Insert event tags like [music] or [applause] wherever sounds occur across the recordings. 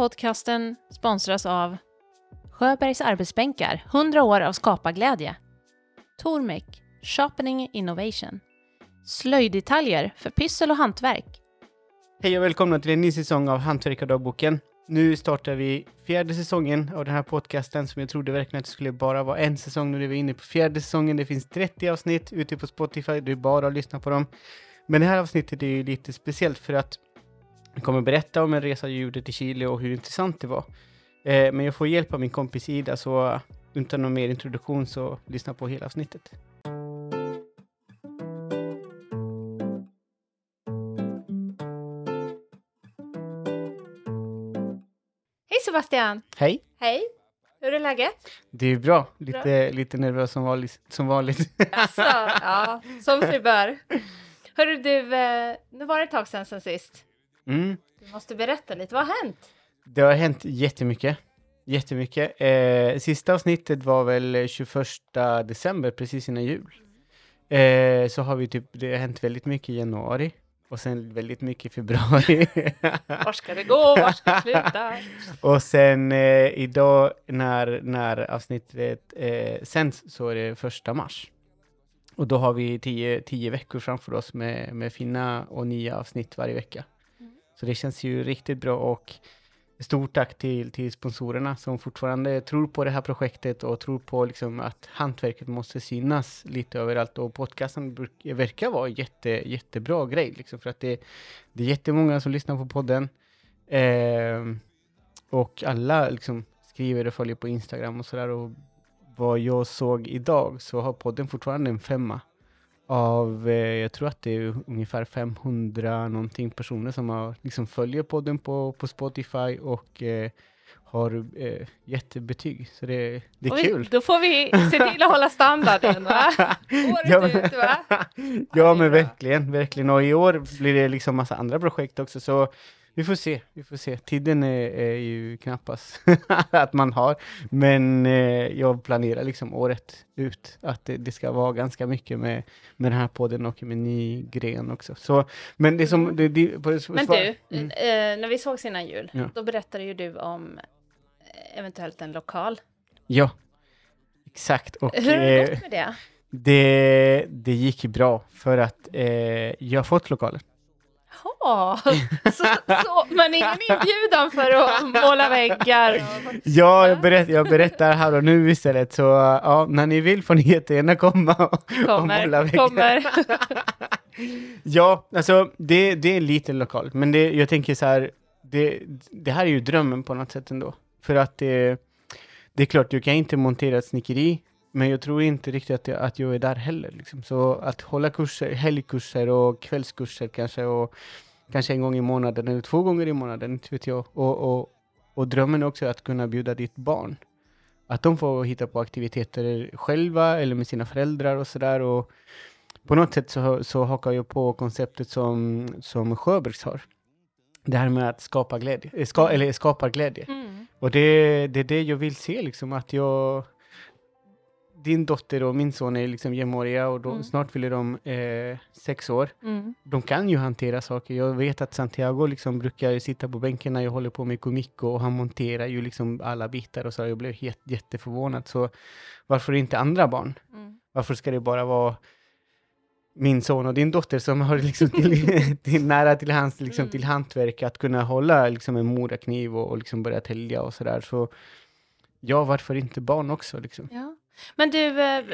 podcasten sponsras av Sjöbergs arbetsbänkar, 100 år av skaparglädje. Tormek, Sharpening Innovation. Slöjddetaljer för pyssel och hantverk. Hej och välkomna till en ny säsong av Hantverkardagboken. Nu startar vi fjärde säsongen av den här podcasten som jag trodde verkligen att det skulle bara vara en säsong. Nu är vi inne på fjärde säsongen. Det finns 30 avsnitt ute på Spotify. Det är bara att lyssna på dem. Men det här avsnittet är ju lite speciellt för att jag kommer berätta om en resa i ljudet till Chile och hur intressant det var. Eh, men jag får hjälp av min kompis Ida, så utan någon mer introduktion så lyssna på hela avsnittet. Hej Sebastian! Hej! Hej! Hur är läget? Det är bra. Lite, lite nervös som vanligt. Som vanligt. Alltså, ja, som sig bör. [laughs] Hörru du, eh, nu var det ett tag sedan sen sist. Mm. Du måste berätta lite, vad har hänt? Det har hänt jättemycket. Jättemycket. Eh, sista avsnittet var väl 21 december, precis innan jul. Eh, så har vi typ, det har hänt väldigt mycket i januari. Och sen väldigt mycket i februari. [laughs] Var ska det gå? Var ska det sluta? [laughs] och sen eh, idag när, när avsnittet eh, sänds så är det första mars. Och då har vi tio, tio veckor framför oss med, med fina och nya avsnitt varje vecka. Så det känns ju riktigt bra och stort tack till, till sponsorerna som fortfarande tror på det här projektet och tror på liksom att hantverket måste synas lite överallt. Och podcasten verkar vara en jätte, jättebra grej liksom för att det, det är jättemånga som lyssnar på podden. Eh, och alla liksom skriver och följer på Instagram och sådär. Och vad jag såg idag så har podden fortfarande en femma av, eh, jag tror att det är ungefär 500 någonting personer som har, liksom följer podden på, på Spotify och eh, har eh, jättebetyg. Så det, det är Oj, kul. Då får vi se till att hålla standarden, va? [laughs] Året Ja, men- ut, va? [laughs] ja men verkligen, verkligen. Och i år blir det liksom massa andra projekt också så vi får se, vi får se. Tiden är, är ju knappast [laughs] att man har. Men eh, jag planerar liksom året ut att det, det ska vara ganska mycket med, med den här podden och med ny gren också. Så, men det som... Det, det, på, Men du, Mm. eh, när vi sågs innan jul, Ja. då berättade ju du om eh, eventuellt en lokal. Ja, exakt. Och, Hur har det eh, gått med det? det, det gick bra för att eh, jag har fått lokalen. Ja, så, så, men ingen inbjudan för att måla väggar? Ja, jag, berätt, jag berättar här och nu istället, så ja, när ni vill får ni jättegärna komma och, och måla Kommer, väggar. kommer. [laughs] Ja, alltså det, det är en liten lokal, men det, jag tänker så här, det, det här är ju drömmen på något sätt ändå. För att det, det är klart, du kan inte montera ett snickeri, men jag tror inte riktigt att jag, att jag är där heller. Liksom. Så att hålla kurser, helgkurser och kvällskurser kanske, och kanske en gång i månaden eller två gånger i månaden, inte vet jag. Och, och, och drömmen är också att kunna bjuda ditt barn. Att de får hitta på aktiviteter själva eller med sina föräldrar och sådär. På något sätt så, så hakar jag på konceptet som, som Sjöbergs har. Det här med att skapa glädje, eh, ska, eller skapa glädje. Mm. Och det, det är det jag vill se, liksom att jag... Din dotter och min son är liksom jämnåriga och då, Mm. snart fyller de eh, sex år. Mm. De kan ju hantera saker. Jag vet att Santiago liksom brukar sitta på bänken när jag håller på med komik och han monterar ju liksom alla bitar och så. Jag blev helt, jätteförvånad. Så varför inte andra barn? Mm. Varför ska det bara vara min son och din dotter som har [laughs] liksom till, till, nära till hans liksom, Mm. till hantverk att kunna hålla liksom, en morakniv och, och liksom börja tälja och sådär. Så ja, varför inte barn också? Liksom? Ja. Men du, eh,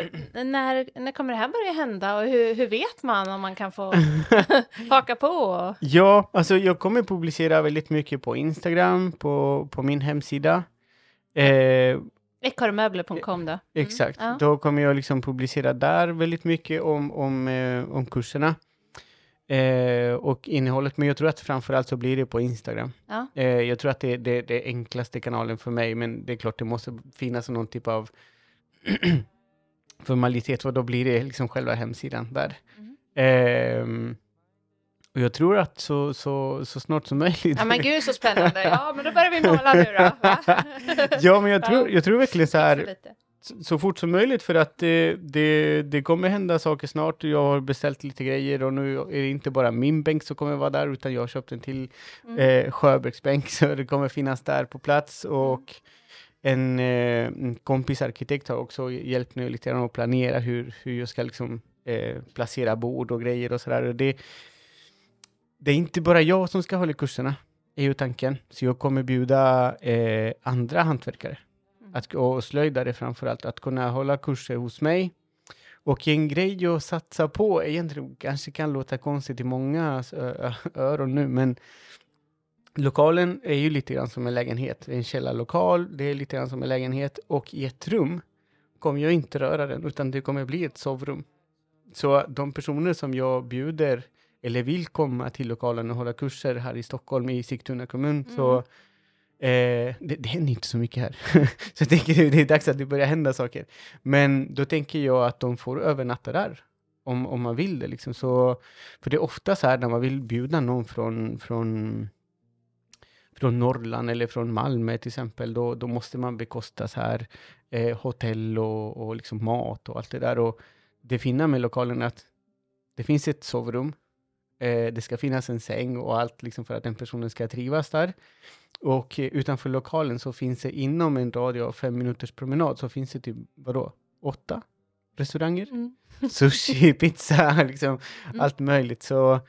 när, när kommer det här börja hända och hur, hur vet man om man kan få [laughs] haka på? Ja, alltså jag kommer publicera väldigt mycket på Instagram, på, på min hemsida. Eh, Ekorrmöbler.com då? Mm. Exakt, Ja. då kommer jag liksom publicera där väldigt mycket om, om, eh, om kurserna eh, och innehållet. Men jag tror att framförallt så blir det på Instagram. Ja. Eh, jag tror att det är det, det enklaste kanalen för mig, men det är klart det måste finnas någon typ av [clears throat] formalitet och då blir det liksom själva hemsidan där. Mhm. Ehm, och jag tror att så, så, så snart som möjligt. Ja men gud så spännande. Ja men då börjar vi [laughs] måla nu då. Ja, men jag tror, Ja. jag tror verkligen så här, så, så fort som möjligt för att det, det, det kommer hända saker snart. Jag har beställt lite grejer och nu är det inte bara min bänk som kommer vara där utan jag har köpt en till Mm. eh, Sjöbergsbänk [laughs] så det kommer finnas där på plats och en, eh, en kompis arkitekt har också hjälpt mig lite grann att planera hur, hur jag ska liksom eh, placera bord och grejer och sådär. Det, det är inte bara jag som ska hålla kurserna, är ju tanken. Så jag kommer bjuda eh, andra hantverkare Mm. att, och slöjdare framför allt, att kunna hålla kurser hos mig. Och en grej jag satsar på, egentligen kanske kan låta konstigt i många ö- öron nu, men lokalen är ju lite grann som en lägenhet. Det är en källarlokal, det är lite grann som en lägenhet och i ett rum kommer jag inte röra den, utan det kommer bli ett sovrum. Så de personer som jag bjuder eller vill komma till lokalen och hålla kurser här i Stockholm i Sigtuna kommun, så eh, det, det händer inte så mycket här. [laughs] så jag tänker det är dags att det börjar hända saker. Men då tänker jag att de får övernatta där. Om, om man vill det liksom. Så, för det är ofta så här när man vill bjuda någon från, från, från Norrland eller från Malmö till exempel, då, då måste man bekosta så här eh, hotell och, och liksom mat och allt det där. Och det fina med lokalen är att det finns ett sovrum, eh, det ska finnas en säng och allt liksom för att den personen ska trivas där. Och eh, utanför lokalen så finns det inom en radie av fem minuters promenad så finns det typ, vadå, åtta restauranger? Mm. Sushi, pizza, [laughs] liksom Mm. allt möjligt. Så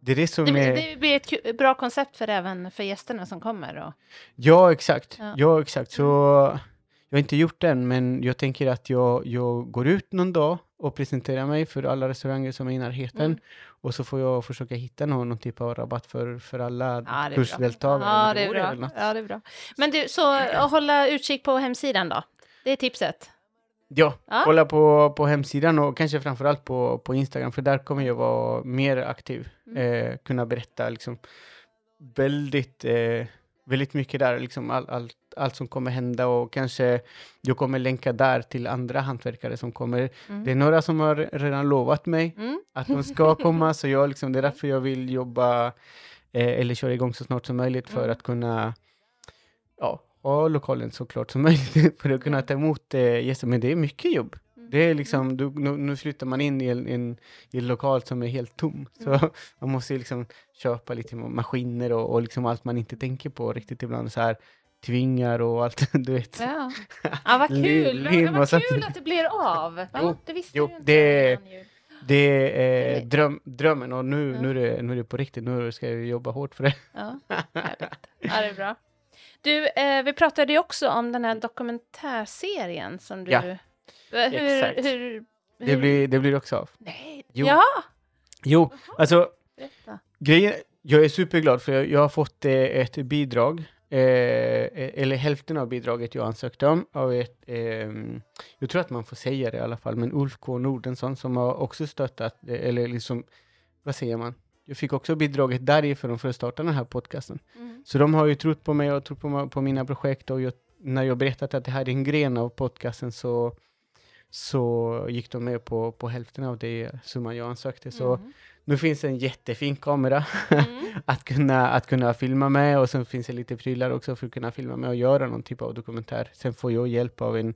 det är det som Det, är... det blir ett bra koncept för även för gästerna som kommer. Och, Ja, exakt. Ja. Ja, exakt. Så jag har inte gjort det än, men jag tänker att jag, jag går ut någon dag och presenterar mig för alla restauranger som är i närheten. Mm. Och så får jag försöka hitta någon, någon typ av rabatt för, för alla Ja, kursdeltagare. Ja, det är bra. Ja, det är bra. Men du, så [clears throat] hålla utkik på hemsidan då? Det är tipset. Ja, Ja. kolla på, på hemsidan och kanske framförallt på, på Instagram, för där kommer jag vara mer aktiv. Mm. Eh, kunna berätta liksom väldigt, eh, väldigt mycket där, liksom all, allt, allt som kommer hända och kanske jag kommer länka där till andra hantverkare som kommer. Mm. Det är några som har redan lovat mig Mm. att de ska [laughs] komma, så jag liksom, det är därför jag vill jobba eh, eller köra igång så snart som möjligt för Mm. att kunna ja, ha lokalen så klart som [laughs] möjligt för att kunna ta emot eh, gäster. Men det är mycket jobb. Mm. Det är liksom, du, nu, nu flyttar man in i en, en, i en lokal som är helt tom. Så Mm. [laughs] man måste liksom köpa lite maskiner och, och liksom allt man inte tänker på riktigt ibland. Så här tvingar och allt, [laughs] du vet. Ja. ja, vad kul! lim vad kul att det blir av! Va? Jo, det visste jo, du inte det- innan. Det är eh, dröm, drömmen och nu, Ja. nu, är det, nu är det på riktigt. Nu ska jag jobba hårt för det. Ja, härligt. Ja, det är bra. Du, eh, vi pratade ju också om den här dokumentärserien som du... Ja, Eh, hur, exakt. hur, Det hur- blir, det blir också av. Nej. Jo. Ja, Jo, alltså berätta. Grejen, jag är superglad för jag, jag har fått eh, ett bidrag, eh, eller hälften av bidraget jag ansökte om, av ett, ehm, jag tror att man får säga det i alla fall, men Ulf K Nordensson som har också stöttat, eh, eller liksom, vad säger man? Jag fick också bidraget därifrån för att starta den här podcasten. Mm. Så de har ju trott på mig och trott på, på mina projekt och jag, när jag berättat att det här är en gren av podcasten så, så gick de med på, på hälften av det summan jag ansökte. Så Mm. Nu finns en jättefin kamera [laughs] Mm. att, kunna, att kunna filma med och sen finns det lite prylar också för att kunna filma med och göra någon typ av dokumentär. Sen får jag hjälp av en,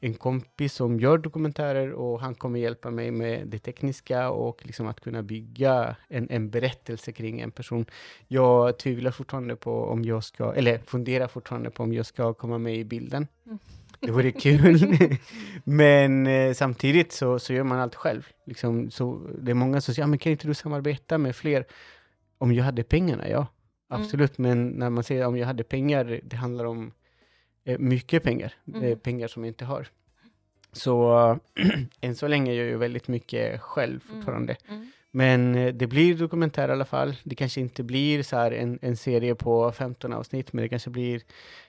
en kompis som gör dokumentärer och han kommer hjälpa mig med det tekniska och liksom att kunna bygga en, en berättelse kring en person. Jag tvivlar fortfarande på om jag ska, eller funderar fortfarande på om jag ska komma med i bilden. Mm. Det vore kul. [laughs] Men eh, samtidigt så, så gör man allt själv. Liksom, så det är många som säger, ja, men kan inte du samarbeta med fler? Om jag hade pengarna, ja. Mm. Absolut, men när man säger om jag hade pengar, det handlar om eh, mycket pengar. Mm. Eh, pengar som jag inte har. Så [clears throat] än så länge gör jag väldigt mycket själv Mm. fortfarande. Mm. Men eh, det blir dokumentär i alla fall. Det kanske inte blir så här en, en serie på 15 avsnitt, men det kanske blir,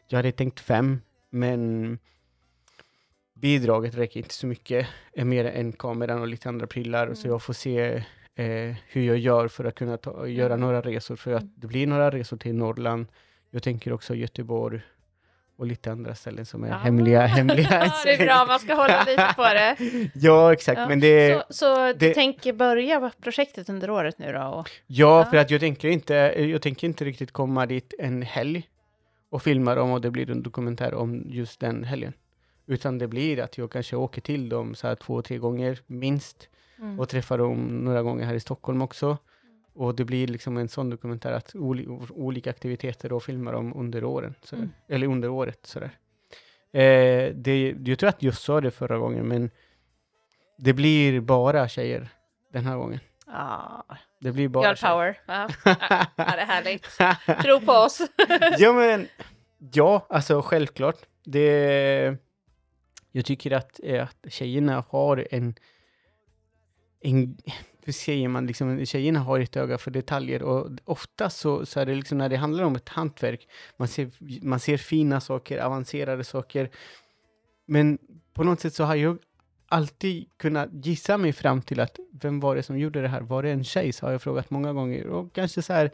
jag hade tänkt fem, men bidraget räcker inte så mycket, är mer än kameran och lite andra prylar, så Mm. jag får se eh, hur jag gör för att kunna ta, göra Mm. några resor, för att Mm. det blir några resor till Norrland. Jag tänker också Göteborg och lite andra ställen som är Ja. hemliga. [laughs] hemliga. Ja, det är bra, man ska hålla [laughs] lite på det. ja, exakt, Ja, men det... Så, så du det- tänker börja projektet under året nu då? Och, Ja, Ja. för att jag tänker inte, jag tänker inte riktigt komma dit en helg och filma dem och det blir en dokumentär om just den helgen. Utan det blir att jag kanske åker till dem så här två, tre gånger minst Mm. och träffar dem några gånger här i Stockholm också. Och det blir liksom en sån dokumentär att oli, olika aktiviteter och filmar dem under åren. Mm. eller under året. Sådär. Eh, det, jag tror att jag sa det förra gången, men det blir bara tjejer den här gången. Ja, Det blir bara girl tjejer. power. Ja. ja, det är härligt. [laughs] Tro på oss. ja, men ja, alltså självklart. Det, jag tycker att, eh, att tjejerna har en, en [laughs] hur säger man, liksom, tjejerna har ett öga för detaljer och ofta så, så är det liksom när det handlar om ett hantverk, man ser, man ser fina saker, avancerade saker, men på något sätt så har jag alltid kunnat gissa mig fram till att vem var det som gjorde det här? Var det en tjej? Så har jag frågat många gånger och kanske så här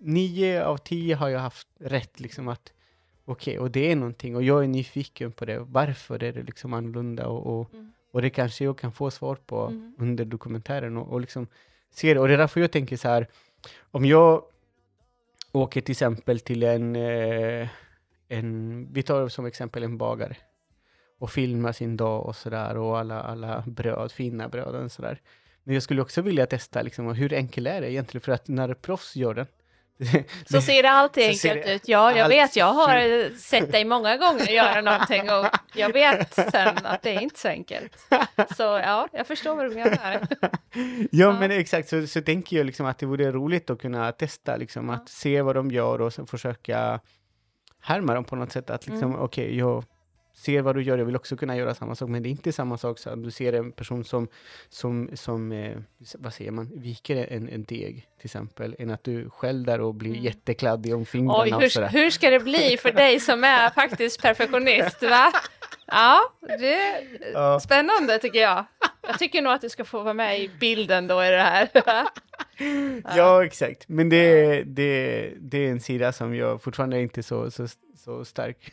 nio av tio har jag haft rätt liksom att okej, och det är någonting och jag är nyfiken på det. Varför är det liksom annorlunda och, och, Mm. och det kanske jag kan få svar på Mm. under dokumentären och, och liksom se det. Och det är därför jag tänker så här, om jag åker till exempel till en, eh, en vi tar som exempel en bagare och filmar sin dag och sådär och alla, alla bröd, fina bröd och sådär. Men jag skulle också vilja testa liksom, hur enkel är det egentligen? För att när proffs gör den, [laughs] Så ser det alltid enkelt det ut. Ja, jag allt vet. Jag har sett dig många gånger göra någonting och jag vet sen att det är inte så enkelt. Så ja, jag förstår vad du menar. [laughs] ja, Ja. men exakt, så, så tänker jag liksom att det vore roligt att kunna testa, liksom, Ja. att se vad de gör och sen försöka härma dem på något sätt. Att liksom, Mm. okej, jag ser vad du gör, jag vill också kunna göra samma sak, men det är inte samma sak så att du ser en person som, som, som eh, vad säger man, viker en, en deg till exempel, än att du själv där och blir Mm. jättekladdig om fingrarna Oj, och hur, sådär. hur ska det bli för dig som är faktiskt perfektionist, va? Ja, det är Ja. spännande tycker jag. Jag tycker nog att du ska få vara med i bilden då i det här. Ja, exakt. Men det, det, det är en sida som jag fortfarande inte är så, så, så stark.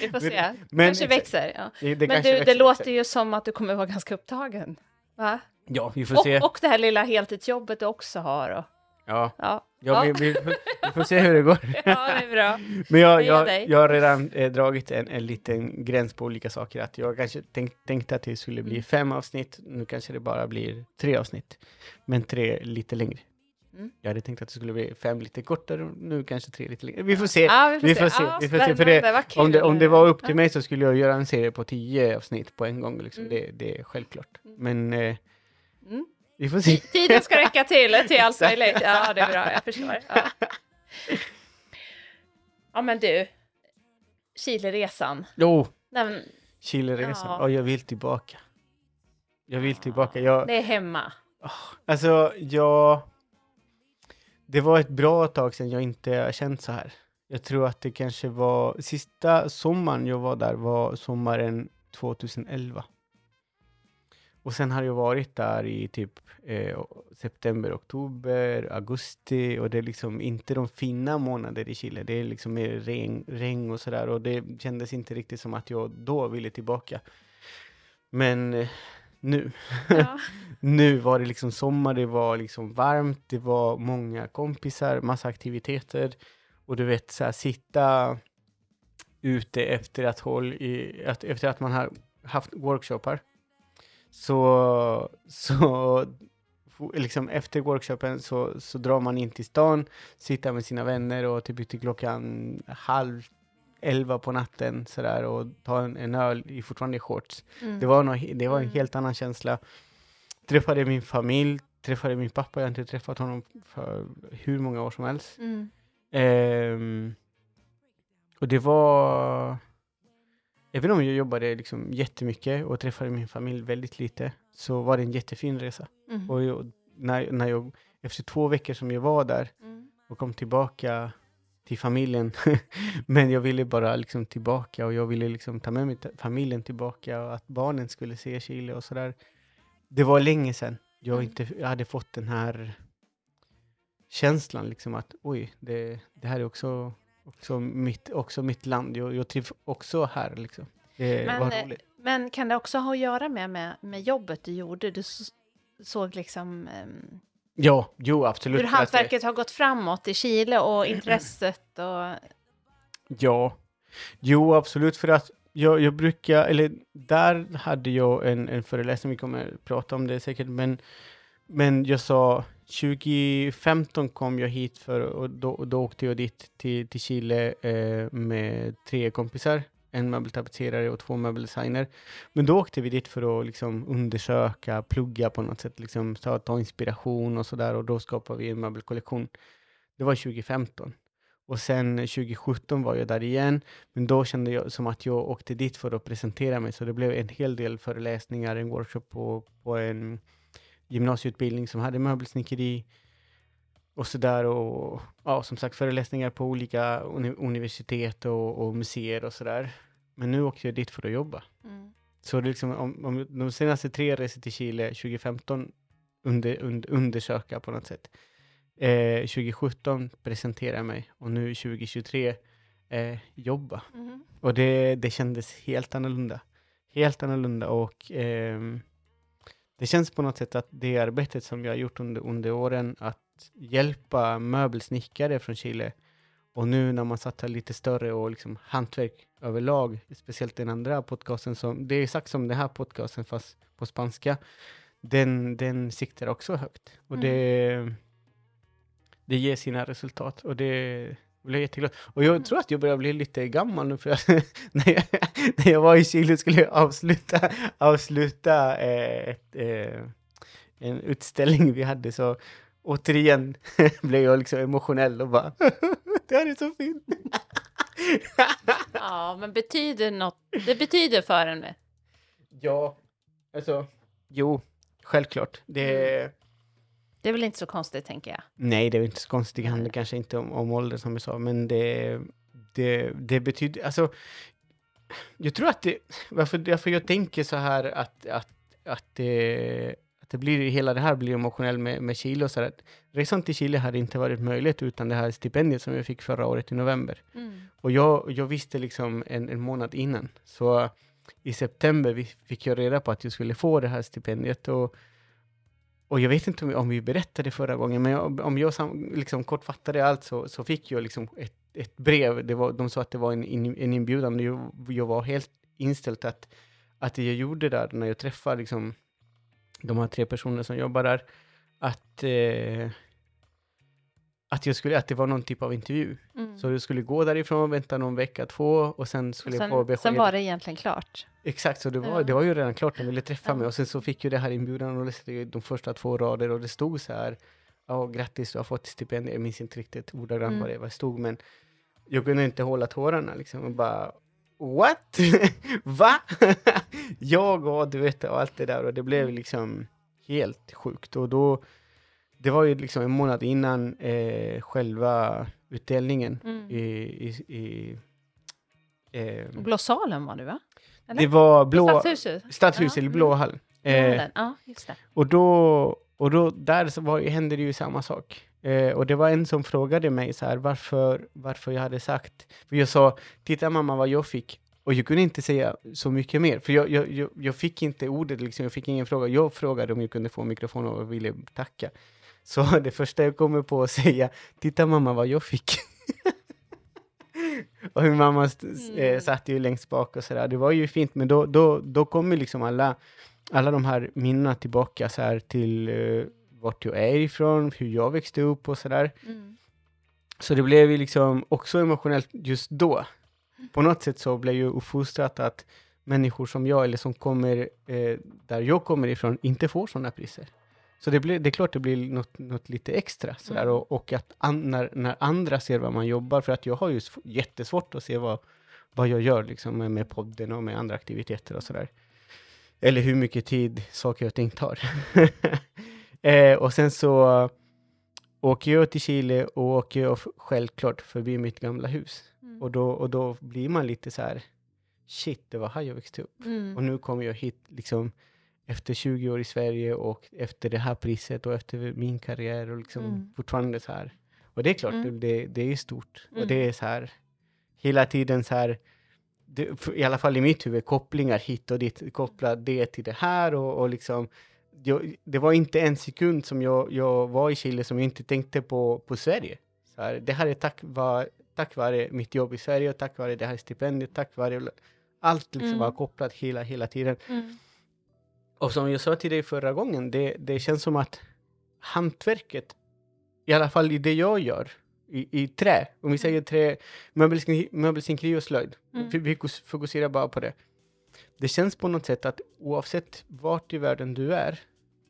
Vi får [laughs] se. Men- kanske växer. Ja. Det, det Men kanske du, växer, det låter ju som att du kommer vara ganska upptagen. Va? Ja, vi får se. Och, och det här lilla heltidsjobbet du också har. Och, Ja, ja. ja, Vi, vi, vi får se hur det går. [laughs] ja, det är bra. [laughs] Men jag, jag, jag har redan eh, dragit en, en liten gräns på olika saker. Att jag kanske tänk, tänkte att det skulle bli Mm. fem avsnitt, nu kanske det bara blir tre avsnitt. Men tre lite längre. Mm. Jag hade tänkt att det skulle bli fem lite kortare, och nu kanske tre lite längre. Vi får se. Ja, vi får se, Ja, vi får se, för det-. Om det, om det var upp till mig så skulle jag göra en serie på tio avsnitt på en gång. Liksom. Mm. Det, det är självklart. Mm. Men eh, Mm. vi får se. [laughs] Tiden ska räcka till, till allt möjligt. Ja, det är bra, jag förstår. Ja, ja men du, Chileresan. Jo, men Chileresan. Ja. Ja. jag vill tillbaka. Jag vill tillbaka. Jag, Det är hemma. Alltså, jag... Det var ett bra tag sedan jag inte känt så här. Jag tror att det kanske var... Sista sommaren jag var där var sommaren 2011. Och sen har jag varit där i typ eh, september, oktober, augusti och det är liksom inte de fina månader i Chile. Det är liksom mer regn, regn och sådär och det kändes inte riktigt som att jag då ville tillbaka. Men eh, nu, Ja. [laughs] [laughs] nu var det liksom sommar, det var liksom varmt, det var många kompisar, massa aktiviteter. Och du vet, så här, sitta ute efter att, håll i, att, efter att man har haft workshoppar. Så, så liksom efter workshopen så, så drar man in till stan, sitter med sina vänner och typ till klockan halv elva på natten sådär och tar en, en öl i fortfarande shorts. Mm. Det var, nog, det var en Mm. helt annan känsla. Träffade min familj, träffade min pappa, jag har inte träffat honom för hur många år som helst. Mm. Ehm, och det var... Även om jag jobbade liksom jättemycket och träffade min familj väldigt lite, så var det en jättefin resa. Mm. Och jag, när, när jag, efter två veckor som jag var där Mm. och kom tillbaka till familjen, [laughs] men jag ville bara liksom tillbaka och jag ville liksom ta med mig familjen tillbaka och att barnen skulle se Chile och sådär. Det var länge sedan jag, Mm. inte, jag hade fått den här känslan liksom att oj, det, det här är också, också, mitt, också mitt land. Jag, jag trivs också här liksom. Det Men, var eh, roligt. Men kan det också ha att göra med, med, med jobbet du gjorde? Du såg liksom ehm, Ja, jo absolut. hur det- hantverket har gått framåt i Chile och [clears throat] intresset och... Ja, jo absolut för att jag, jag brukar, eller där hade jag en, en föreläsning, vi kommer prata om det säkert, men, men jag sa 2015 kom jag hit för, och då, då åkte jag dit till, till Chile eh, med tre kompisar, en möbeltapetserare och två möbeldesigner. Men då åkte vi dit för att liksom undersöka, plugga på något sätt, liksom, ta, ta inspiration och sådär och då skapade vi en möbelkollektion. Det var 2015. Och sen 2017 var jag där igen, men då kände jag som att jag åkte dit för att presentera mig, så det blev en hel del föreläsningar, en workshop på, på en gymnasieutbildning som hade möbelsnickeri och sådär och ja, som sagt föreläsningar på olika uni universitet och, och, museer och sådär. Men nu åker jag dit för att jobba. Mm. Så det liksom, om, om de senaste tre resor till Chile 2015 under, under, undersöka på något sätt. Eh, 2017 presentera mig och nu 2023 eh, jobba. Mm. Och det, det kändes helt annorlunda. Helt annorlunda och eh, det känns på något sätt att det arbetet som jag har gjort under, under åren, att hjälpa möbelsnickare från Chile, och nu när man satsar lite större och liksom hantverk överlag, speciellt den andra podcasten, som, det är exakt som den här podcasten fast på spanska, den, den siktar också högt. Och mm. det, det ger sina resultat. Och det, blev jätteglad. Och jag tror att jag börjar bli lite gammal nu, för jag, [laughs] när, jag, när jag var i Chile skulle jag avsluta, avsluta eh, ett, eh, en utställning vi hade, så återigen [laughs] blev jag liksom emotionell och bara [laughs] det här är så fint. ja, men betyder något, det betyder för en med. Ja, alltså, jo, självklart. Det, mm. Det är väl inte så konstigt, tänker jag. Nej, det är inte så konstigt. Det handlar kanske inte om, om ålder, som jag sa, men det, det, det betyder... Alltså, jag tror att det... Varför, varför jag tänker så här att, att, att, det, att det blir, hela det här blir emotionellt med, med Chile och så här. Resan till Chile hade inte varit möjligt utan det här stipendiet som jag fick förra året i november. Mm. Och jag, jag visste liksom en, en månad innan. Så i september fick jag reda på att jag skulle få det här stipendiet. Och och jag vet inte om, om vi berättade förra gången, men jag, om jag sam, liksom kortfattade allt så, så fick jag liksom ett, ett brev. Det var, de sa att det var en, en inbjudan. Jag, jag var helt inställd att, att det jag gjorde där, när jag träffade liksom, de här tre personerna som jobbar där, att eh, att, jag skulle, att det var någon typ av intervju. Mm. Så jag skulle gå därifrån, vänta någon vecka, två och sen skulle och sen, jag få besked. Sen var det egentligen klart? Exakt, så det var, ja. det var ju redan klart, de ville träffa ja. mig och sen så fick jag det här inbjudan och läste de första två rader och det stod så här, ja grattis du har fått stipendium, jag minns inte riktigt ordagrant mm. vad det var, stod, men jag kunde inte hålla tårarna liksom och bara What? [laughs] Va? [laughs] jag och du vet och allt det där och det blev liksom helt sjukt och då det var ju liksom en månad innan eh, själva utdelningen mm. i, i, i eh, Blå salen var det va? Eller? Det var blå, Stadshuset, Stadshuset ja. Blå hall. Eh, ja. Och då, och då där så var, hände det ju samma sak. Eh, och det var en som frågade mig så här, varför, varför jag hade sagt, för jag sa, titta mamma vad jag fick. Och jag kunde inte säga så mycket mer, för jag, jag, jag, jag fick inte ordet, liksom, jag fick ingen fråga. Jag frågade om jag kunde få mikrofon och ville tacka. Så [laughs] det första jag kommer på att säga, titta mamma vad jag fick. [laughs] och hur mamma mm. eh, satt ju längst bak och sådär. Det var ju fint, men då, då, då kommer liksom alla, alla de här minnena tillbaka så här till eh, vart jag är ifrån, hur jag växte upp och sådär. Mm. Så det blev ju liksom också emotionellt just då. På något sätt så blev jag uppfostrad att människor som jag, eller som kommer eh, där jag kommer ifrån, inte får sådana priser. Så det, blir, det är klart det blir något, något lite extra sådär. Mm. Och, och, att an, när, när, andra ser vad man jobbar, för att jag har ju jättesvårt att se vad, vad jag gör liksom, med, med podden och med andra aktiviteter och sådär. Eller hur mycket tid saker och ting tar. [laughs] eh, och sen så åker jag till Chile och åker jag självklart förbi mitt gamla hus. Mm. Och, då, och då blir man lite så här, shit, det var här jag växte upp. Mm. Och nu kommer jag hit liksom efter 20 år i Sverige och efter det här priset och efter min karriär och liksom mm. fortfarande så här. Och det är klart, mm. det, det är stort. Mm. Och det är så här, hela tiden så här, det, i alla fall i mitt huvud, kopplingar hit och dit, koppla det till det här och, och liksom, jag, det var inte en sekund som jag, jag var i Chile som jag inte tänkte på, på Sverige. Så här, det här är tack, var, tack vare mitt jobb i Sverige, tack vare det här stipendiet, tack vare Allt liksom Mm. var kopplat hela, hela tiden. Mm. Och som jag sa till dig förra gången, det, det känns som att hantverket, i alla fall i det jag gör, i, i trä, om vi säger trä, möbelsnickeri och slöjd, Mm. vi, vi fokus- fokuserar bara på det. Det känns på något sätt att oavsett vart i världen du är,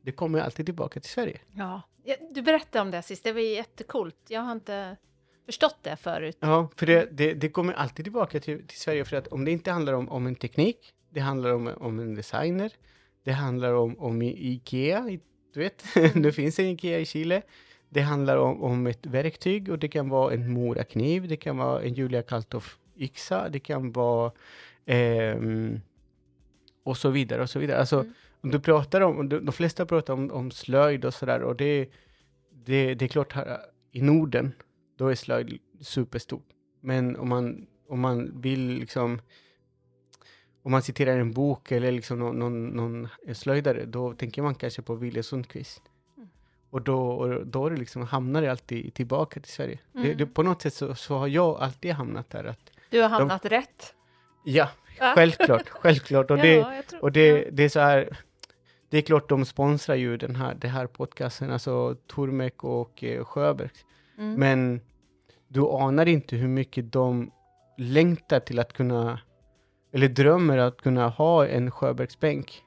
det kommer alltid tillbaka till Sverige. Ja. Du berättade om det sist, det var jättekult. Jag har inte förstått det förut. Ja, för det, det, det kommer alltid tillbaka till, till Sverige, för att om det inte handlar om, om en teknik, det handlar om, om en designer, det handlar om, om Ikea, du vet, [laughs] det finns en Ikea i Chile. Det handlar om, om ett verktyg och det kan vara en morakniv, det kan vara en Julia Kalthoff yxa, det kan vara ehm, och så vidare och så vidare. Alltså, Mm. om du pratar om, de, de flesta pratar om, om slöjd och sådär och det, det, det är klart här i Norden, då är slöjd superstort. Men om man, om man vill liksom, om man citerar en bok eller liksom någon, någon, någon slöjdare, då tänker man kanske på Wille Sundqvist. Mm. Och då, och då är det liksom, hamnar det alltid tillbaka till Sverige. Det, Mm. det, på något sätt så, så har jag alltid hamnat där. Att, Du har hamnat rätt. ja, Ja. självklart, [laughs] självklart. Och det, Ja, tror- och det, ja. det är så här, det är klart de sponsrar ju den här, det här podcasten, alltså Tormek och eh, Sjöberg. Mm. Men du anar inte hur mycket de längtar till att kunna, eller drömmer att kunna ha en Sjöbergsbänk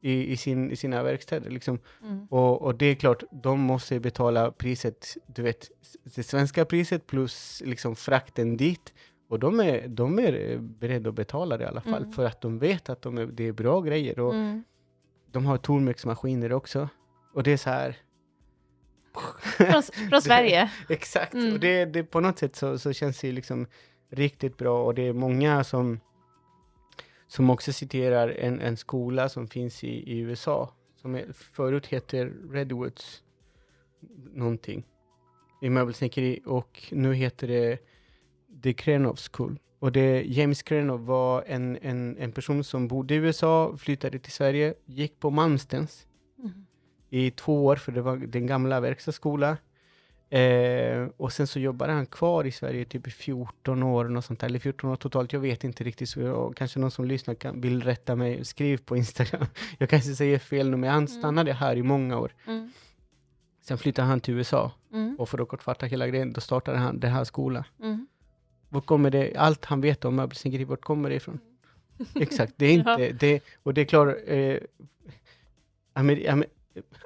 i, i, sin, i sina verkstäder. Liksom. Mm. Och, och det är klart, de måste betala priset, du vet, det svenska priset plus liksom frakten dit. Och de är, de är beredda att betala det i alla fall, Mm. för att de vet att de är, det är bra grejer. Och Mm. de har Tormex-maskiner också. Och det är så här, Från, från [laughs] Sverige. Exakt, Mm. och det, det på något sätt så, så känns det liksom riktigt bra och det är många som, som också citerar en, en skola som finns i, i USA som är, förut heter Redwoods någonting i möbelsnickeri och nu heter det The Krenov School. Och det, James Krenov var en, en, en person som bodde i USA, flyttade till Sverige, gick på Malmstens Mm. i två år, för det var den gamla verkstadsskolan. Eh, och sen så jobbade han kvar i Sverige typ i 14 år, något sånt där, eller 14 år totalt, jag vet inte riktigt, så jag, kanske någon som lyssnar kan, vill rätta mig, skriv på Instagram. [laughs] jag kanske säger fel nu, men han stannade här i många år. Mm. Sen flyttade han till USA, Mm. och för att kortfatta hela grejen, då startade han den här skolan. Mm. Var kommer det, allt han vet om möbelsnickeri, vart kommer det ifrån? Exakt, det är [laughs] inte, Ja. det, och det är klart, eh, amer, amer,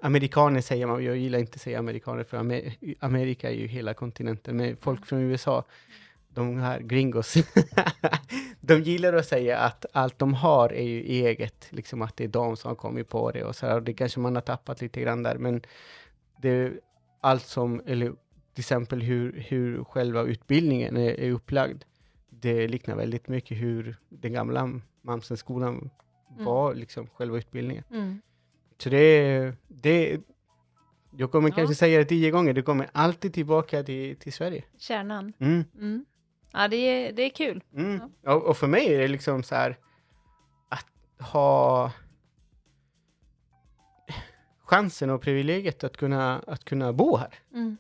amerikaner säger man, jag gillar inte att säga amerikaner, för Amer, Amerika är ju hela kontinenten, men folk från USA, de här gringos, [laughs] de gillar att säga att allt de har är ju eget, liksom att det är de som har kommit på det och så här, och det kanske man har tappat lite grann där, men det allt som, eller till exempel hur, hur själva utbildningen är, är upplagd, det liknar väldigt mycket hur den gamla Malmstenskolan var, liksom själva utbildningen. Mm. Så det det jag kommer Ja. kanske säga det tio gånger, det kommer alltid tillbaka till, till Sverige. Kärnan. Mm. Mm. Ja, det är, det är kul. Mm. Och, och för mig är det liksom så här att ha chansen och privilegiet att kunna, att kunna bo här. Mm.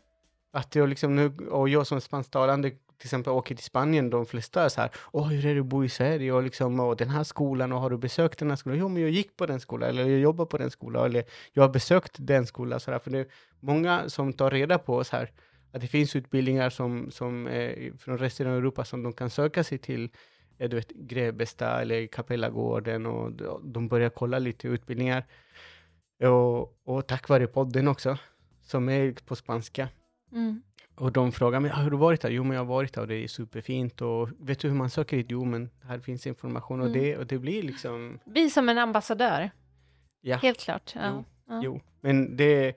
Att jag liksom nu, och jag som spansktalande till exempel åker till Spanien, de flesta är så här, åh hur är det att bo i Sverige och liksom, och den här skolan och har du besökt den här skolan? Jo men jag gick på den skolan, eller jag jobbar på den skolan, eller jag har besökt den skolan, så där. för det är många som tar reda på så här, att det finns utbildningar som, som eh, från resten av Europa som de kan söka sig till, eh, du vet, Grebbestad eller Kapellagården och de- de börjar kolla lite utbildningar. Och, och tack vare podden också, som är på spanska. Mm. Och de frågar mig, "Ah, har du varit där? Jo, men jag har varit där och det är superfint. Och vet du hur man söker dit? Jo, men här finns information. Och, Mm. det, och det blir liksom, Vi som en ambassadör, ja, helt klart. Ja. Jo, ja. jo. Men det,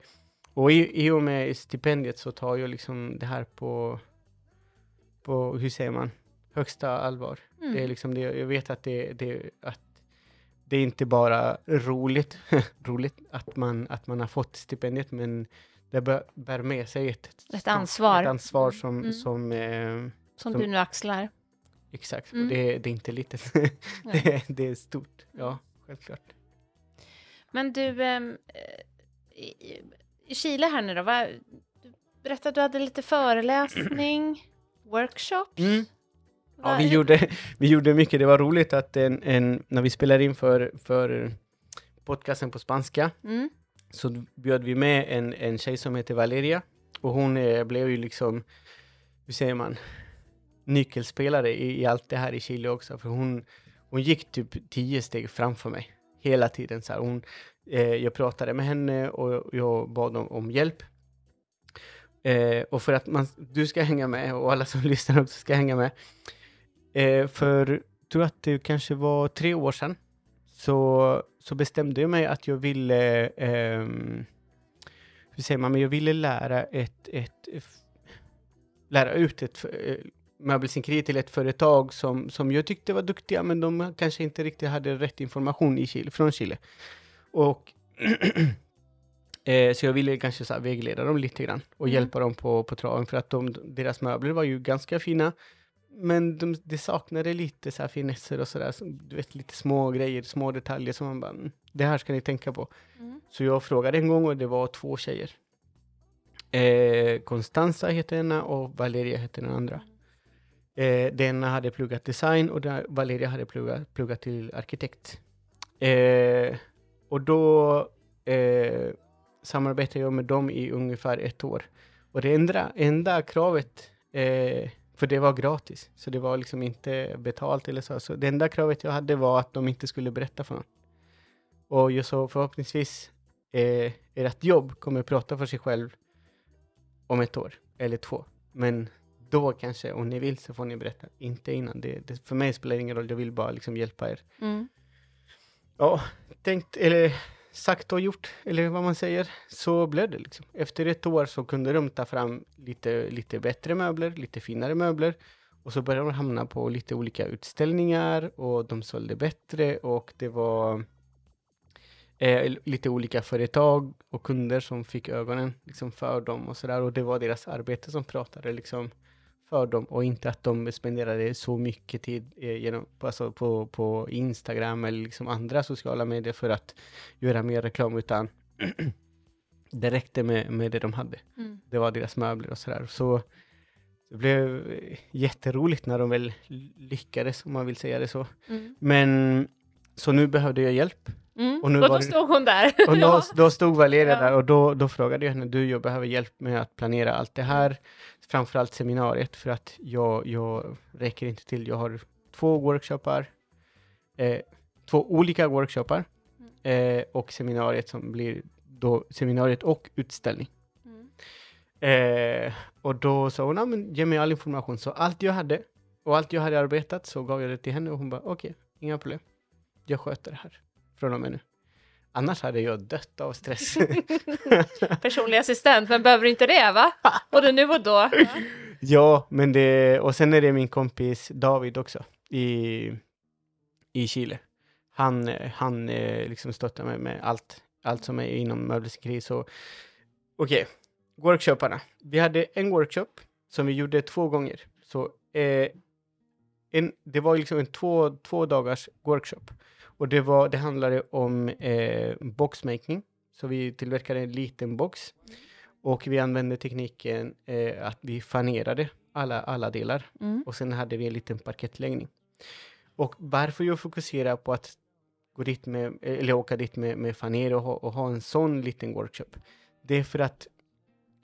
och i, i och med stipendiet så tar jag liksom det här på, på hur säger man, högsta allvar. Mm. Det är liksom det, jag vet att det, det, att det är inte bara roligt, [laughs] roligt att man, att man har fått stipendiet, men det bär, bär med sig ett, Ett ansvar. Ett ansvar som, Mm. som eh, Som som- du nu axlar. Exakt, Mm. och det, det är inte litet. [laughs] det, är- det är stort, ja, självklart. Men du, ehm, eh, i, i Chile här nu då, vad, du berättade att du hade lite föreläsning, [clears throat] workshops. Mm. Ja, vi gjorde, vi gjorde mycket. Det var roligt att en, en, när vi spelade in för, för podcasten på spanska Mm så bjöd vi med en, en tjej som heter Valeria och hon eh, blev ju liksom, hur säger man, nyckelspelare i, i allt det här i Chile också. För hon, hon gick typ tio steg framför mig hela tiden. Så här. Hon, eh, jag pratade med henne och jag bad om, om hjälp. Eh, och för att man, du ska hänga med och alla som [laughs] lyssnar också ska hänga med. Eh, för, tror att det kanske var tre år sedan, så, så bestämde jag mig att jag ville, ehm, hur säger man, men jag ville lära ett, ett, lära ut ett eh, möbelsnickeri till ett företag som, som jag tyckte var duktiga, men de kanske inte riktigt hade rätt information i Chile, från Chile. Och [clears throat] eh, så jag ville kanske så vägleda dem lite grann och Mm. hjälpa dem på, på traven för att de, deras möbler var ju ganska fina. Men de, det saknade lite så här finesser och sådär, så, du vet lite små grejer, små detaljer som man bara, "Mm, det här ska ni tänka på. Mm. Så jag frågade en gång och det var två tjejer. Eh, Constanza hette ena och Valeria hette den andra. Eh, den ena hade pluggat design och den, Valeria hade pluggat, pluggat till arkitekt. Eh, och då eh, samarbetade jag med dem i ungefär ett år. Och det enda, enda kravet, eh, för det var gratis, så det var liksom inte betalt eller så. Så det enda kravet jag hade var att de inte skulle berätta för någon. Och jag sa förhoppningsvis eh, ert jobb kommer prata för sig själv om ett år eller två. Men då kanske, om ni vill så får ni berätta, inte innan. Det, det, för mig spelar det ingen roll, jag vill bara liksom hjälpa er. Mm. Ja, tänkt, eller sagt och gjort, eller vad man säger, så blev det liksom. Efter ett år så kunde de ta fram lite, lite bättre möbler, lite finare möbler. Och så började de hamna på lite olika utställningar och de sålde bättre och det var eh, lite olika företag och kunder som fick ögonen liksom för dem och sådär. Och det var deras arbete som pratade liksom för dem och inte att de spenderade så mycket tid eh, genom, alltså på, på Instagram eller liksom andra sociala medier för att göra mer reklam utan [clears throat] det räckte med, med det de hade. Mm. Det var deras möbler och sådär. Så det blev eh, jätteroligt när de väl lyckades, om man vill säga det så. Mm. Men så nu behövde jag hjälp. Mm. Och nu Och var då det- stod hon där. [laughs] Och då, då stod Valeria Ja. där och då, då frågade jag henne, du jag behöver hjälp med att planera allt det här, framförallt seminariet för att jag, jag räcker inte till. Jag har två workshoppar, eh, två olika workshoppar eh, och seminariet som blir då seminariet och utställning. Mm. Eh, och då sa hon, "Ja, men ge mig all information. Så allt jag hade och allt jag hade arbetat så gav jag det till henne och hon bara, okej, inga problem. Jag sköter det här från och med nu. Annars hade jag dött av stress. [laughs] Personlig assistent, men behöver inte det va? Både nu och då. [laughs] ja, men det, och sen är det min kompis David också i, i Chile. Han, han eh, liksom stöttar mig med allt, allt som är inom möbelsnickeri. Så okej, workshopparna. Vi hade en workshop som vi gjorde två gånger. Så eh, en, det var liksom en två, två dagars workshop. Och det, var, det handlade om eh, boxmaking. Så vi tillverkade en liten box. Och vi använde tekniken eh, att vi fanerade alla, alla delar. Mm. Och sen hade vi en liten parkettläggning. Och varför jag fokuserar på att gå dit med, eller åka dit med, med faner och ha, och ha en sån liten workshop. Det är för att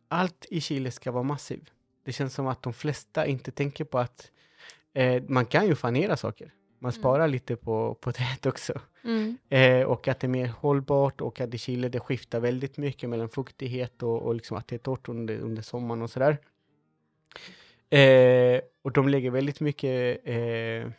allt i Chile ska vara massiv. Det känns som att de flesta inte tänker på att eh, man kan ju fanera saker. Man Mm. sparar lite på, på [laughs] träet också. Mm. Eh, och att det är mer hållbart och att i Chile det skiftar väldigt mycket mellan fuktighet och, och liksom att det är torrt under, under sommaren och sådär. Eh, och de lägger väldigt mycket eh,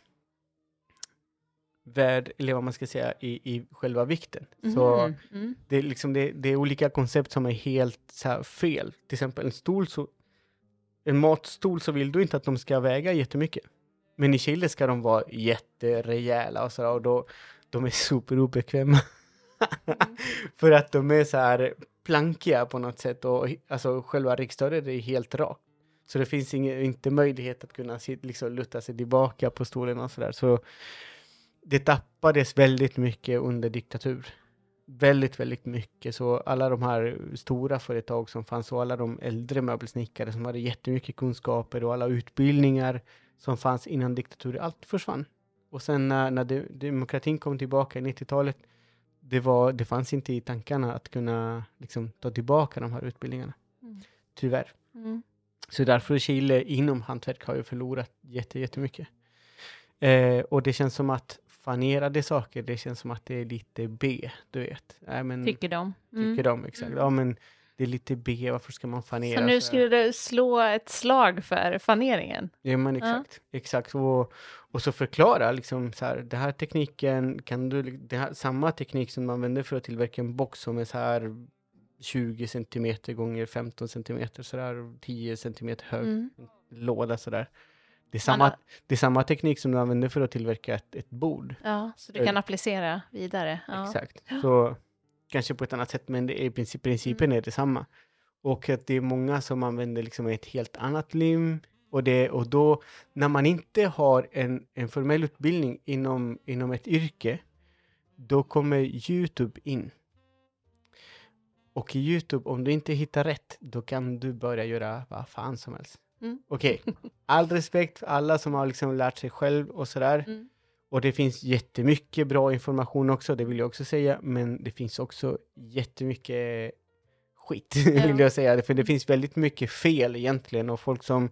värd, eller vad man ska säga, i, i själva vikten. Så Mhm. Mm. det är, liksom, det, det är olika koncept som är helt så fel. Till exempel en stol så, en matstol så vill du inte att de ska väga jättemycket. Men i Chile ska de vara jätterejäla och sådär och då, de är superobekväma. [laughs] För att de är så här plankiga på något sätt och alltså själva ryggstödet är helt rakt. Så det finns ingen, inte möjlighet att kunna sit, liksom, luta sig tillbaka på stolen och sådär. Så det tappades väldigt mycket under diktatur. Väldigt, väldigt mycket. Så alla de här stora företag som fanns och alla de äldre möbelsnickare som hade jättemycket kunskaper och alla utbildningar som fanns innan diktaturen, allt försvann. Och sen när, när de, demokratin kom tillbaka i 90-talet, det, var, det fanns inte i tankarna att kunna liksom, ta tillbaka de här utbildningarna. Mm. Tyvärr. Mm. Så därför Chile inom hantverk har ju förlorat jätte, jättemycket. Eh, och det känns som att fanerade saker, det känns som att det är lite B, du vet. Äh, men, Tycker de. Mm. tycker de, exakt. Mm. Ja, men det är lite B, varför ska man fanera? Så nu skulle du slå ett slag för faneringen? Ja, men exakt. exakt. Och, och så förklara liksom så här, den här tekniken, kan du, det här, samma teknik som man använder för att tillverka en box som är så här 20 centimeter gånger 15 centimeter, så där 10 centimeter hög Mm. låda så där. Det är, samma, har- det är samma teknik som du använder för att tillverka ett, ett bord. Ja, så du Eh, kan applicera vidare. Ja. Exakt. [gasps] Så kanske på ett annat sätt, men det är, princip, principen Mm. är detsamma. Och att det är många som använder liksom ett helt annat lim. Och, det, och då, när man inte har en, en formell utbildning inom, inom ett yrke, då kommer Youtube in. Och i Youtube, om du inte hittar rätt, då kan du börja göra vad fan som helst. Mm. Okej, all respekt för alla som har liksom lärt sig själv och sådär. Mm. Och det finns jättemycket bra information också, det vill jag också säga, men det finns också jättemycket skit, [laughs] Ja. vill jag säga. För det finns väldigt mycket fel egentligen och folk som...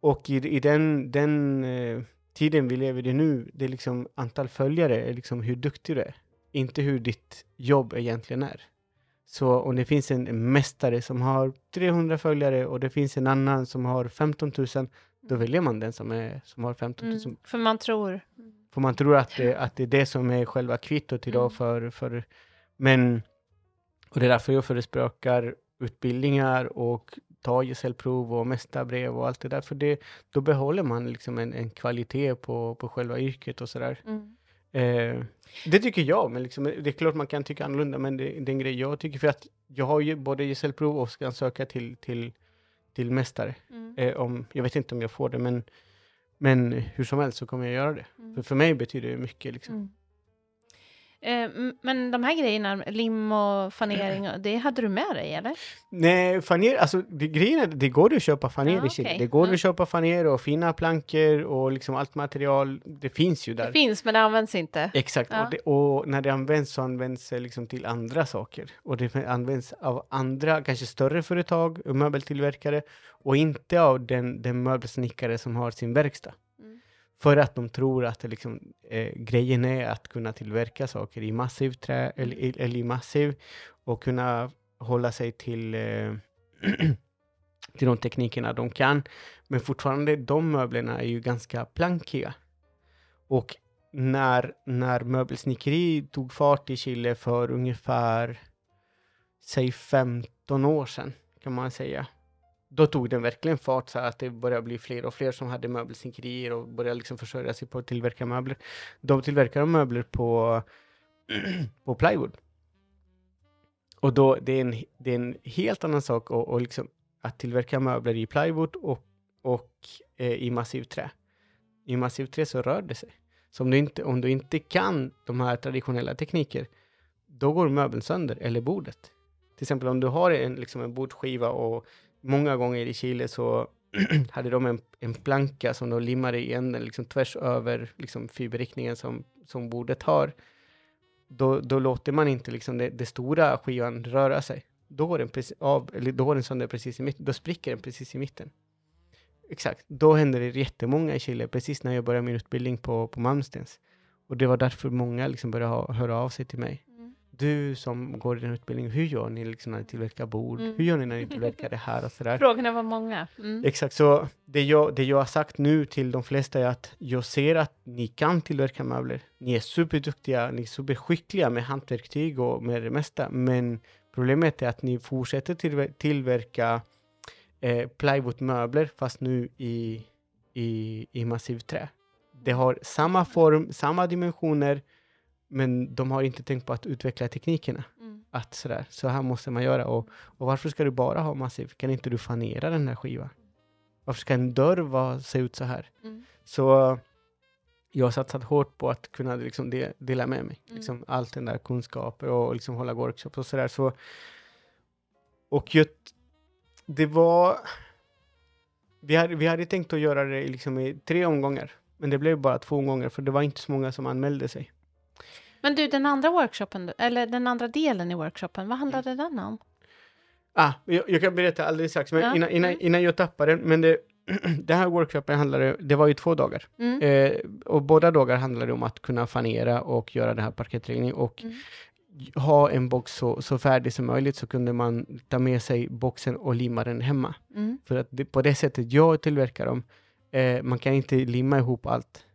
Och i, i den, den eh, tiden vi lever i nu, det är liksom antal följare, är liksom hur duktig du är. Inte hur ditt jobb egentligen är. Så om det finns en mästare som har 300 följare och det finns en annan som har 15 000, då väljer man den som, är, som har 15 000 Mm. För man tror... för man tror att det, att det är det som är själva kvittot idag Mm. för, för... Men... Och det är därför jag förespråkar utbildningar och ta gesällprov och mästarbrev och allt det där. För det, då behåller man liksom en, en kvalitet på, på själva yrket och sådär. Mm. Eh, det tycker jag, men liksom, det är klart man kan tycka annorlunda, men det, det är en grej jag tycker. För att jag har ju både gesällprov och ska söka till, till, till mästare. Mm. Eh, om, jag vet inte om jag får det, men, men hur som helst så kommer jag göra det. Mm. För, för mig betyder det mycket. Liksom. Eh, men de här grejerna, lim och fanering, [clears throat] det hade du med dig eller? Nej, faner, alltså det, grejen är, det går att köpa faner Ja, i Chile. okej. Det går Mm. att köpa faner och fina plankor och liksom allt material. Det finns ju där. Det finns, men det används inte. Exakt, Ja. och, det, och när det används så används det liksom till andra saker. Och det används av andra, kanske större företag, möbeltillverkare och inte av den, den möbelsnickare som har sin verkstad. För att de tror att det liksom, eh, grejen är att kunna tillverka saker i massivt trä eller, i- eller i massiv och kunna hålla sig till, eh, [clears throat] till de teknikerna de kan. Men fortfarande, de möblerna är ju ganska plankiga. Och när, när möbelsnickeri tog fart i Chile för ungefär, säg 15 år sedan, kan man säga. Då tog den verkligen fart så att det började bli fler och fler som hade möbelsnickerier och började liksom försörja sig på att tillverka möbler. De tillverkar möbler på, [clears throat] på plywood. Och då, det är en, det är en helt annan sak och, och liksom att tillverka möbler i plywood och, och eh, i massivt trä. I massivt trä så rör det sig. Så om du inte, om du inte kan de här traditionella tekniker, då går möbeln sönder, eller bordet. Till exempel om du har en, liksom en bordskiva och många gånger i Chile så [clears throat] hade de en, en planka som de limmade i änden liksom tvärs över liksom fiberriktningen som, som bordet har. Då, då låter man inte liksom det, det stora skivan röra sig. Då går den, precis, av, eller då går den sönder precis i mitten, då spricker den precis i mitten. Exakt, då hände det jättemånga i Chile, precis när jag började min utbildning på, på Malmstens. Och det var därför många liksom började ha, höra av sig till mig. Du som går i den utbildningen, hur gör ni liksom när ni tillverkar bord? Mm. Hur gör ni när ni tillverkar det här och sådär? [laughs] Frågorna var många. Mm. Exakt, så det jag, det jag har sagt nu till de flesta är att jag ser att ni kan tillverka möbler. Ni är superduktiga, ni är superskickliga med handverktyg och med det mesta, men problemet är att ni fortsätter tillver- tillverka eh, plywoodmöbler fast nu i, i, i massivt trä. Det har samma form, samma dimensioner, men de har inte tänkt på att utveckla teknikerna Mm. att sådär, så här måste man göra. Och, och varför ska du bara ha massiv? Kan inte du fanera den här skivan? Varför ska en dörr vara, se ut så här? Mm. Så jag har satsat hårt på att kunna liksom de, dela med mig. Mm. Liksom allt den där kunskaper och liksom hålla workshops och sådär. Så, och jag, det var... vi, hade, vi hade tänkt att göra det liksom i tre omgångar, men det blev bara två omgångar för det var inte så många som anmälde sig. Men du, den andra workshopen, eller den andra delen i workshopen, vad handlade den om? Ah, jag, jag kan berätta alldeles strax, men Ja. innan, innan, Mm. innan jag tappar den, men det, [clears throat] den här workshopen handlade, det var ju två dagar. Mm. Eh, och båda dagar handlade om att kunna fanera och göra den här parkettläggningen och Mm. ha en box så, så färdig som möjligt så kunde man ta med sig boxen och limma den hemma. Mm. För att det, på det sättet jag tillverkar dem, eh, man kan inte limma ihop allt.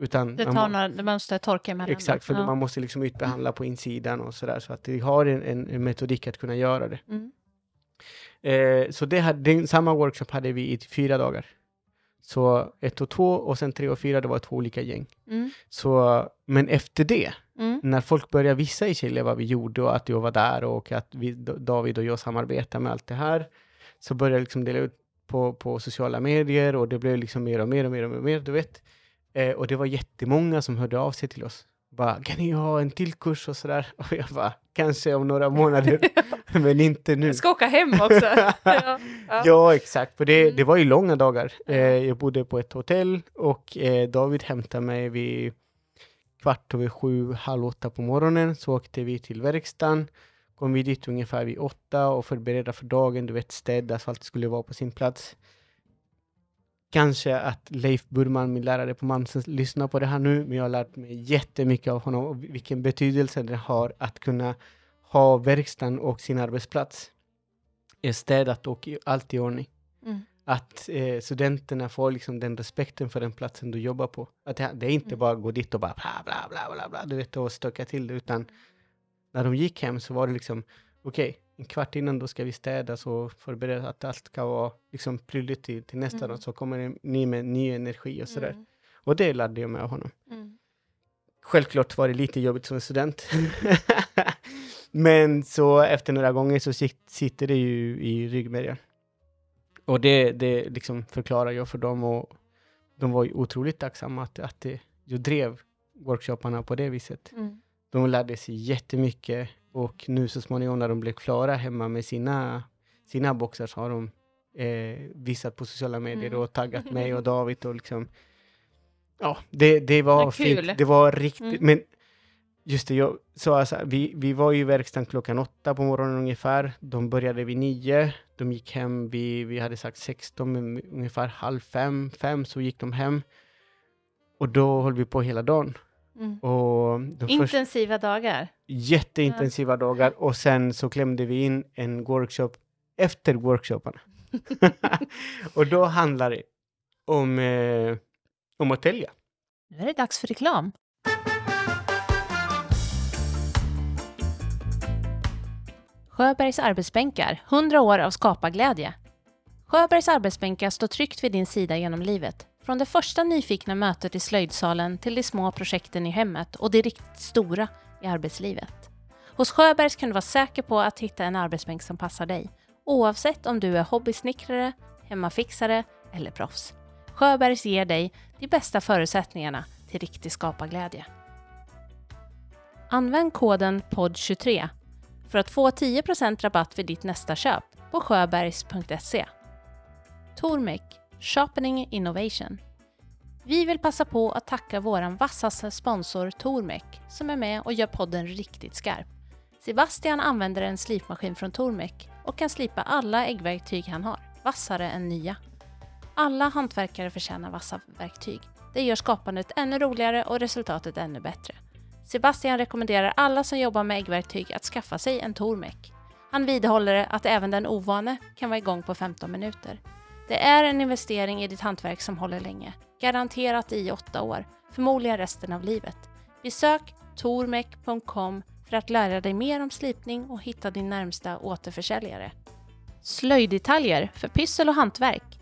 Utan Det man tar må- några, det måste torka emellan. Exakt, för ja. man måste liksom ytbehandla på insidan och sådär. Så att det har en, en, en metodik att kunna göra det. Mm. Eh, så det hade, den, samma workshop hade vi i fyra dagar. Så ett och två och sen tre och fyra, det var två olika gäng. Mm. Så, men efter det, Mm. när folk började visa i Chile vad vi gjorde och att jag var där och att vi, David och jag samarbetar med allt det här, så började jag liksom dela ut på, på sociala medier och det blev liksom mer och mer och mer och mer, och mer du vet. Eh, och det var jättemånga som hörde av sig till oss. Bara, kan ni ha en till kurs och sådär? [laughs] Och jag bara, kanske om några månader, [laughs] [laughs] men inte nu. Jag ska åka hem också. ja. Ja. Ja, exakt. För det, Mm. det var ju långa dagar. Eh, jag bodde på ett hotell och eh, David hämtade mig vid kvart över sju, halv åtta på morgonen. Så åkte vi till verkstaden. Kom vi dit ungefär vid åtta och förberedda för dagen. Du vet, städa så allt skulle vara på sin plats. Kanske att Leif Burman, min lärare på Mamsen, lyssnar på det här nu, men jag har lärt mig jättemycket av honom och vilken betydelse det har att kunna ha verkstaden och sin arbetsplats städat och allt i ordning. Mm. Att eh, studenterna får liksom den respekten för den platsen du jobbar på. Att det, det är inte Mm. bara att gå dit och bara bla bla bla bla bla, du vet, och stöka till det, utan när de gick hem så var det liksom, okej, en kvart innan då ska vi städa så förbereda att allt ska vara liksom prydligt till, till nästa Mm. dag, så kommer ny med ny energi och sådär. Mm. Och det lärde jag mig av honom. Mm. Självklart var det lite jobbigt som student. [laughs] Men så efter några gånger så sit- sitter det ju i ryggmärgen. Och det, det liksom förklarar jag för dem och de var ju otroligt tacksamma att, att det, jag drev workshopparna på det viset. Mm. De lärde sig jättemycket och nu så småningom när de blev klara hemma med sina, sina boxar så har de eh, visat på sociala medier Mm. och taggat mig och [laughs] David och liksom Ja, det, det var kul. fint. Det var riktigt, Mm. men just det, jag sa så här, vi, vi var i verkstaden klockan åtta på morgonen ungefär. De började vid nio. De gick hem, vi, vi hade sagt 16, men ungefär halv fem, fem så gick de hem. Och då höll vi på hela dagen. Mm. Intensiva dagar. jätteintensiva dagar och sen så klämde vi in en workshop efter workshoparna. [laughs] [laughs] och då handlar det om, eh, om att tälja. Nu är det dags för reklam. Sjöbergs arbetsbänkar, 100 år av skaparglädje. Sjöbergs arbetsbänkar står tryggt vid din sida genom livet. Från det första nyfikna mötet i slöjdsalen till de små projekten i hemmet och det riktigt stora i arbetslivet. Hos Sjöbergs kan du vara säker på att hitta en arbetsbänk som passar dig, oavsett om du är hobbysnickrare, hemmafixare eller proffs. Sjöbergs ger dig de bästa förutsättningarna till riktig skaparglädje. Använd koden POD23 för att få 10% rabatt vid ditt nästa köp på sjöbergs.se. Tormek, Sharpening Innovation. Vi vill passa på att tacka vår vassaste sponsor Tormek som är med och gör podden riktigt skarp. Sebastian använder en slipmaskin från Tormek och kan slipa alla äggverktyg han har, vassare än nya. Alla hantverkare förtjänar vassa verktyg. Det gör skapandet ännu roligare och resultatet ännu bättre. Sebastian rekommenderar alla som jobbar med äggverktyg att skaffa sig en Tormek. Han vidhåller att även den ovane kan vara igång på 15 minuter. Det är en investering i ditt hantverk som håller länge. Garanterat i åtta år, förmodligen resten av livet. Besök tormek.com för att lära dig mer om slipning och hitta din närmsta återförsäljare. Slöjddetaljer för pyssel och hantverk.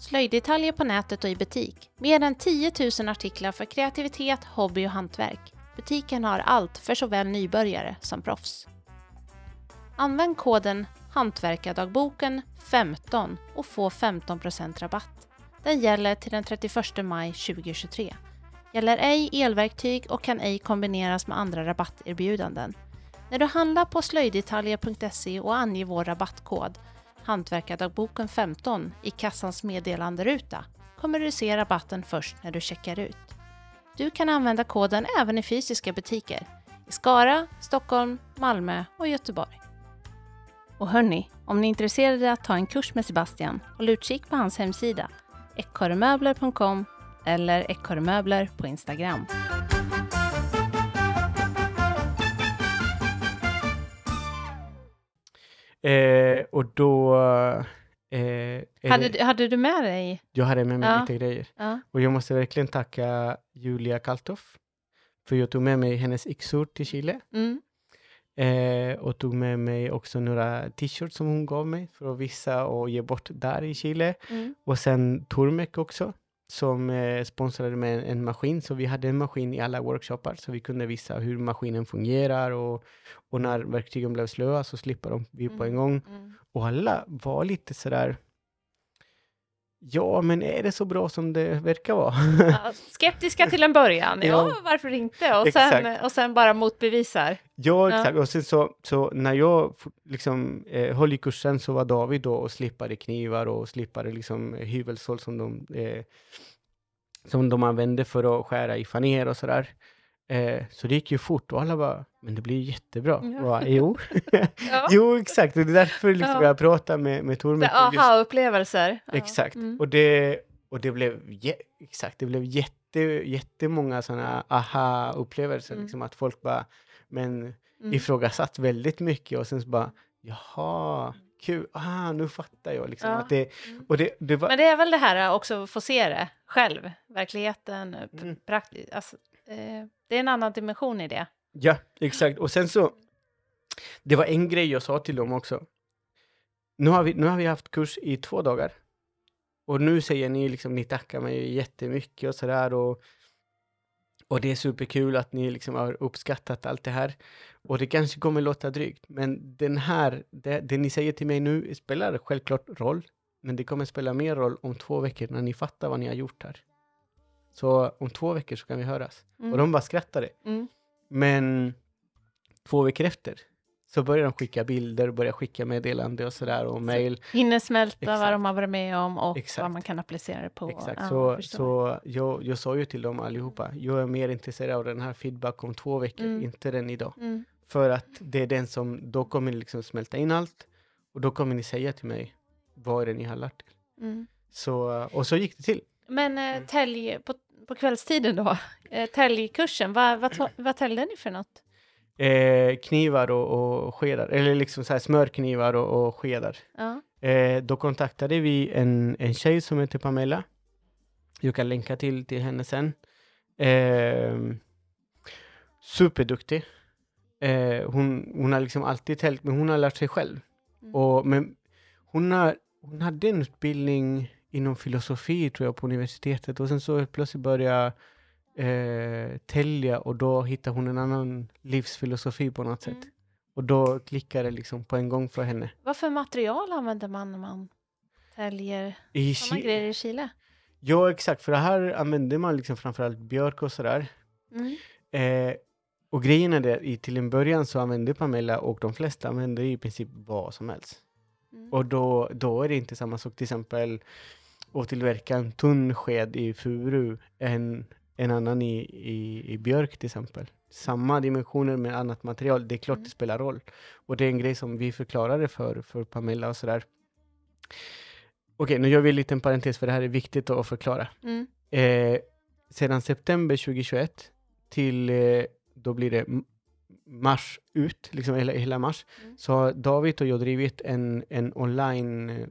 Slöjddetaljer på nätet och i butik. Mer än 10 000 artiklar för kreativitet, hobby och hantverk. Butiken har allt för såväl nybörjare som proffs. Använd koden Hantverkardagboken 15 och få 15% rabatt. Den gäller till den 31 maj 2023. Gäller ej elverktyg och kan ej kombineras med andra rabatterbjudanden. När du handlar på slöjdetaljer.se och anger vår rabattkod Hantverkardagboken 15 i kassans meddelanderuta kommer du se rabatten först när du checkar ut. Du kan använda koden även i fysiska butiker i Skara, Stockholm, Malmö och Göteborg. Och hörni, om ni är intresserade att ta en kurs med Sebastian, håll utkik på hans hemsida ekorremöbler.com eller ekorremöbler på Instagram. Eh, och då... Eh, Hade, du- hade du med dig? Jag hade med mig Ja. lite grejer. Ja. Och jag måste verkligen tacka Julia Kaltoff. För jag tog med mig hennes yxor till Chile. Mm. Eh, och tog med mig också några t-shirts som hon gav mig för att visa och ge bort där i Chile. Mm. Och sen Tormek också, som eh, sponsrade med en, en maskin. Så vi hade en maskin i alla workshoppar, så vi kunde visa hur maskinen fungerar. Och, och när verktygen blev slöa så slipper de vi på en Mm. gång. Mm. Och alla var lite sådär, ja men är det så bra som det verkar vara? Ja, skeptiska till en början, ja, Ja. varför inte? Och sen, och sen bara motbevisar. Ja, exakt. Och sen så, så när jag liksom eh, höll i kursen så var David då och slipade knivar och slipade liksom hyvelsål som de, eh, som de använde för att skära i faner och sådär. Eh, så det gick ju fort och alla bara, men det blir ju jättebra. Ja. Ja. Jo. [laughs] [laughs] Ja. jo, exakt. Och det är därför liksom Ja. jag pratar med, med Tormek. Aha-upplevelser. Exakt. Mm. Och, det, och det blev, exakt, det blev jätte, jättemånga sådana aha-upplevelser. Mm. Liksom att folk bara, men Mm. ifrågasatt väldigt mycket och sen så bara, jaha, kul, ah, nu fattar jag. Liksom, Ja. att det, Mm. och det, det var, Men det är väl det här också att få se det själv, verkligheten, p- Mm. praktiskt. Alltså, eh, det är en annan dimension i det. Ja, exakt. Och sen så, det var en grej jag sa till dem också. Nu har vi, nu har vi haft kurs i två dagar. Och nu säger ni liksom, ni tackar mig jättemycket och sådär. Och, och det är superkul att ni liksom har uppskattat allt det här. Och det kanske kommer låta drygt, men den här, det, det ni säger till mig nu spelar självklart roll. Men det kommer spela mer roll om två veckor när ni fattar vad ni har gjort här. Så om två veckor så kan vi höras. Mm. Och de bara skrattade. Mm. Men två veckor efter så börjar de skicka bilder, börjar skicka meddelande och sådär och mejl. Hinner smälta vad Exakt. de har varit med om och Exakt. vad man kan applicera det på. Exakt, Ja, så, jag så jag, jag sa ju till dem allihopa, jag är mer intresserad av den här feedback om två veckor, Mm. inte den idag. Mm. För att det är den som, då kommer ni liksom smälta in allt och då kommer ni säga till mig, vad är det ni har lärt er? Mm. Så, och så gick det till. Men eh, tälj, på, på kvällstiden då, eh, täljkursen, vad, vad, vad täljde ni för något? Eh, knivar och, och skedar, eller liksom så här smörknivar och, och skedar. Ja. Eh, då kontaktade vi en, en tjej som heter Pamela. Jag kan länka till, till henne sen. Eh, superduktig. Eh, hon, hon har liksom alltid tält, men hon har lärt sig själv. Mm. Och, men hon, har, hon hade en utbildning inom filosofi, tror jag, på universitetet. Och sen så helt plötsligt började eh, tälja och då hittade hon en annan livsfilosofi på något sätt. Mm. Och då klickade det liksom på en gång för henne. Vad för material använder man när man täljer I sådana Chi- grejer i Chile? Ja, exakt. För det här använder man liksom framförallt björk och sådär. Mm. Eh, och grejen är det, i, till en början så använde Pamela och de flesta använder i princip vad som helst. Mm. Och då, då är det inte samma sak till exempel att tillverka en tunn sked i furu än en annan i, i, i björk till exempel. Samma dimensioner med annat material, det är klart Mm. det spelar roll. Och det är en grej som vi förklarade för, för Pamela och sådär. Okej, nu gör vi en liten parentes för det här är viktigt att förklara. Mm. Eh, sedan september 2021 till, eh, då blir det mars ut, liksom hela, hela mars, Mm. så har David och jag drivit en, en online, eh,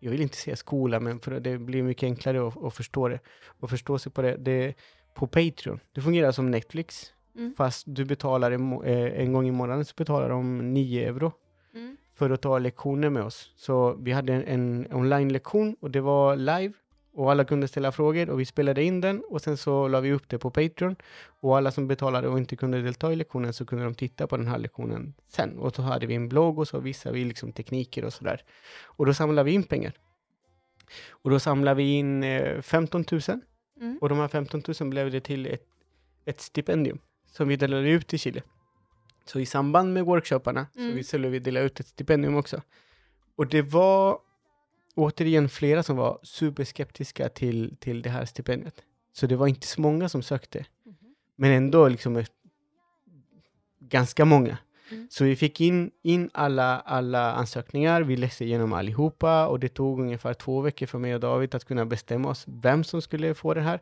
jag vill inte säga skola, men för det blir mycket enklare att, att förstå det, och förstå sig på det, det på Patreon. Det fungerar som Netflix, Mm. fast du betalar en, eh, en gång i månaden så betalar de 9 euro Mm. för att ta lektioner med oss. Så vi hade en, en online-lektion och det var live och alla kunde ställa frågor och vi spelade in den och sen så la vi upp det på Patreon och alla som betalade och inte kunde delta i lektionen så kunde de titta på den här lektionen sen och så hade vi en blogg och så visade vi liksom tekniker och sådär. Och då samlade vi in pengar. Och då samlade vi in eh, 15 000 Mm. och de här 15 000 blev det till ett, ett stipendium som vi delade ut till Chile. Så i samband med workshopparna så Mm. vi skulle vi dela ut ett stipendium också. Och det var återigen flera som var superskeptiska till, till det här stipendiet. Så det var inte så många som sökte. Men ändå liksom ett, ganska många. Mm. Så vi fick in, in alla, alla ansökningar, vi läste igenom allihopa och det tog ungefär två veckor för mig och David att kunna bestämma oss vem som skulle få det här.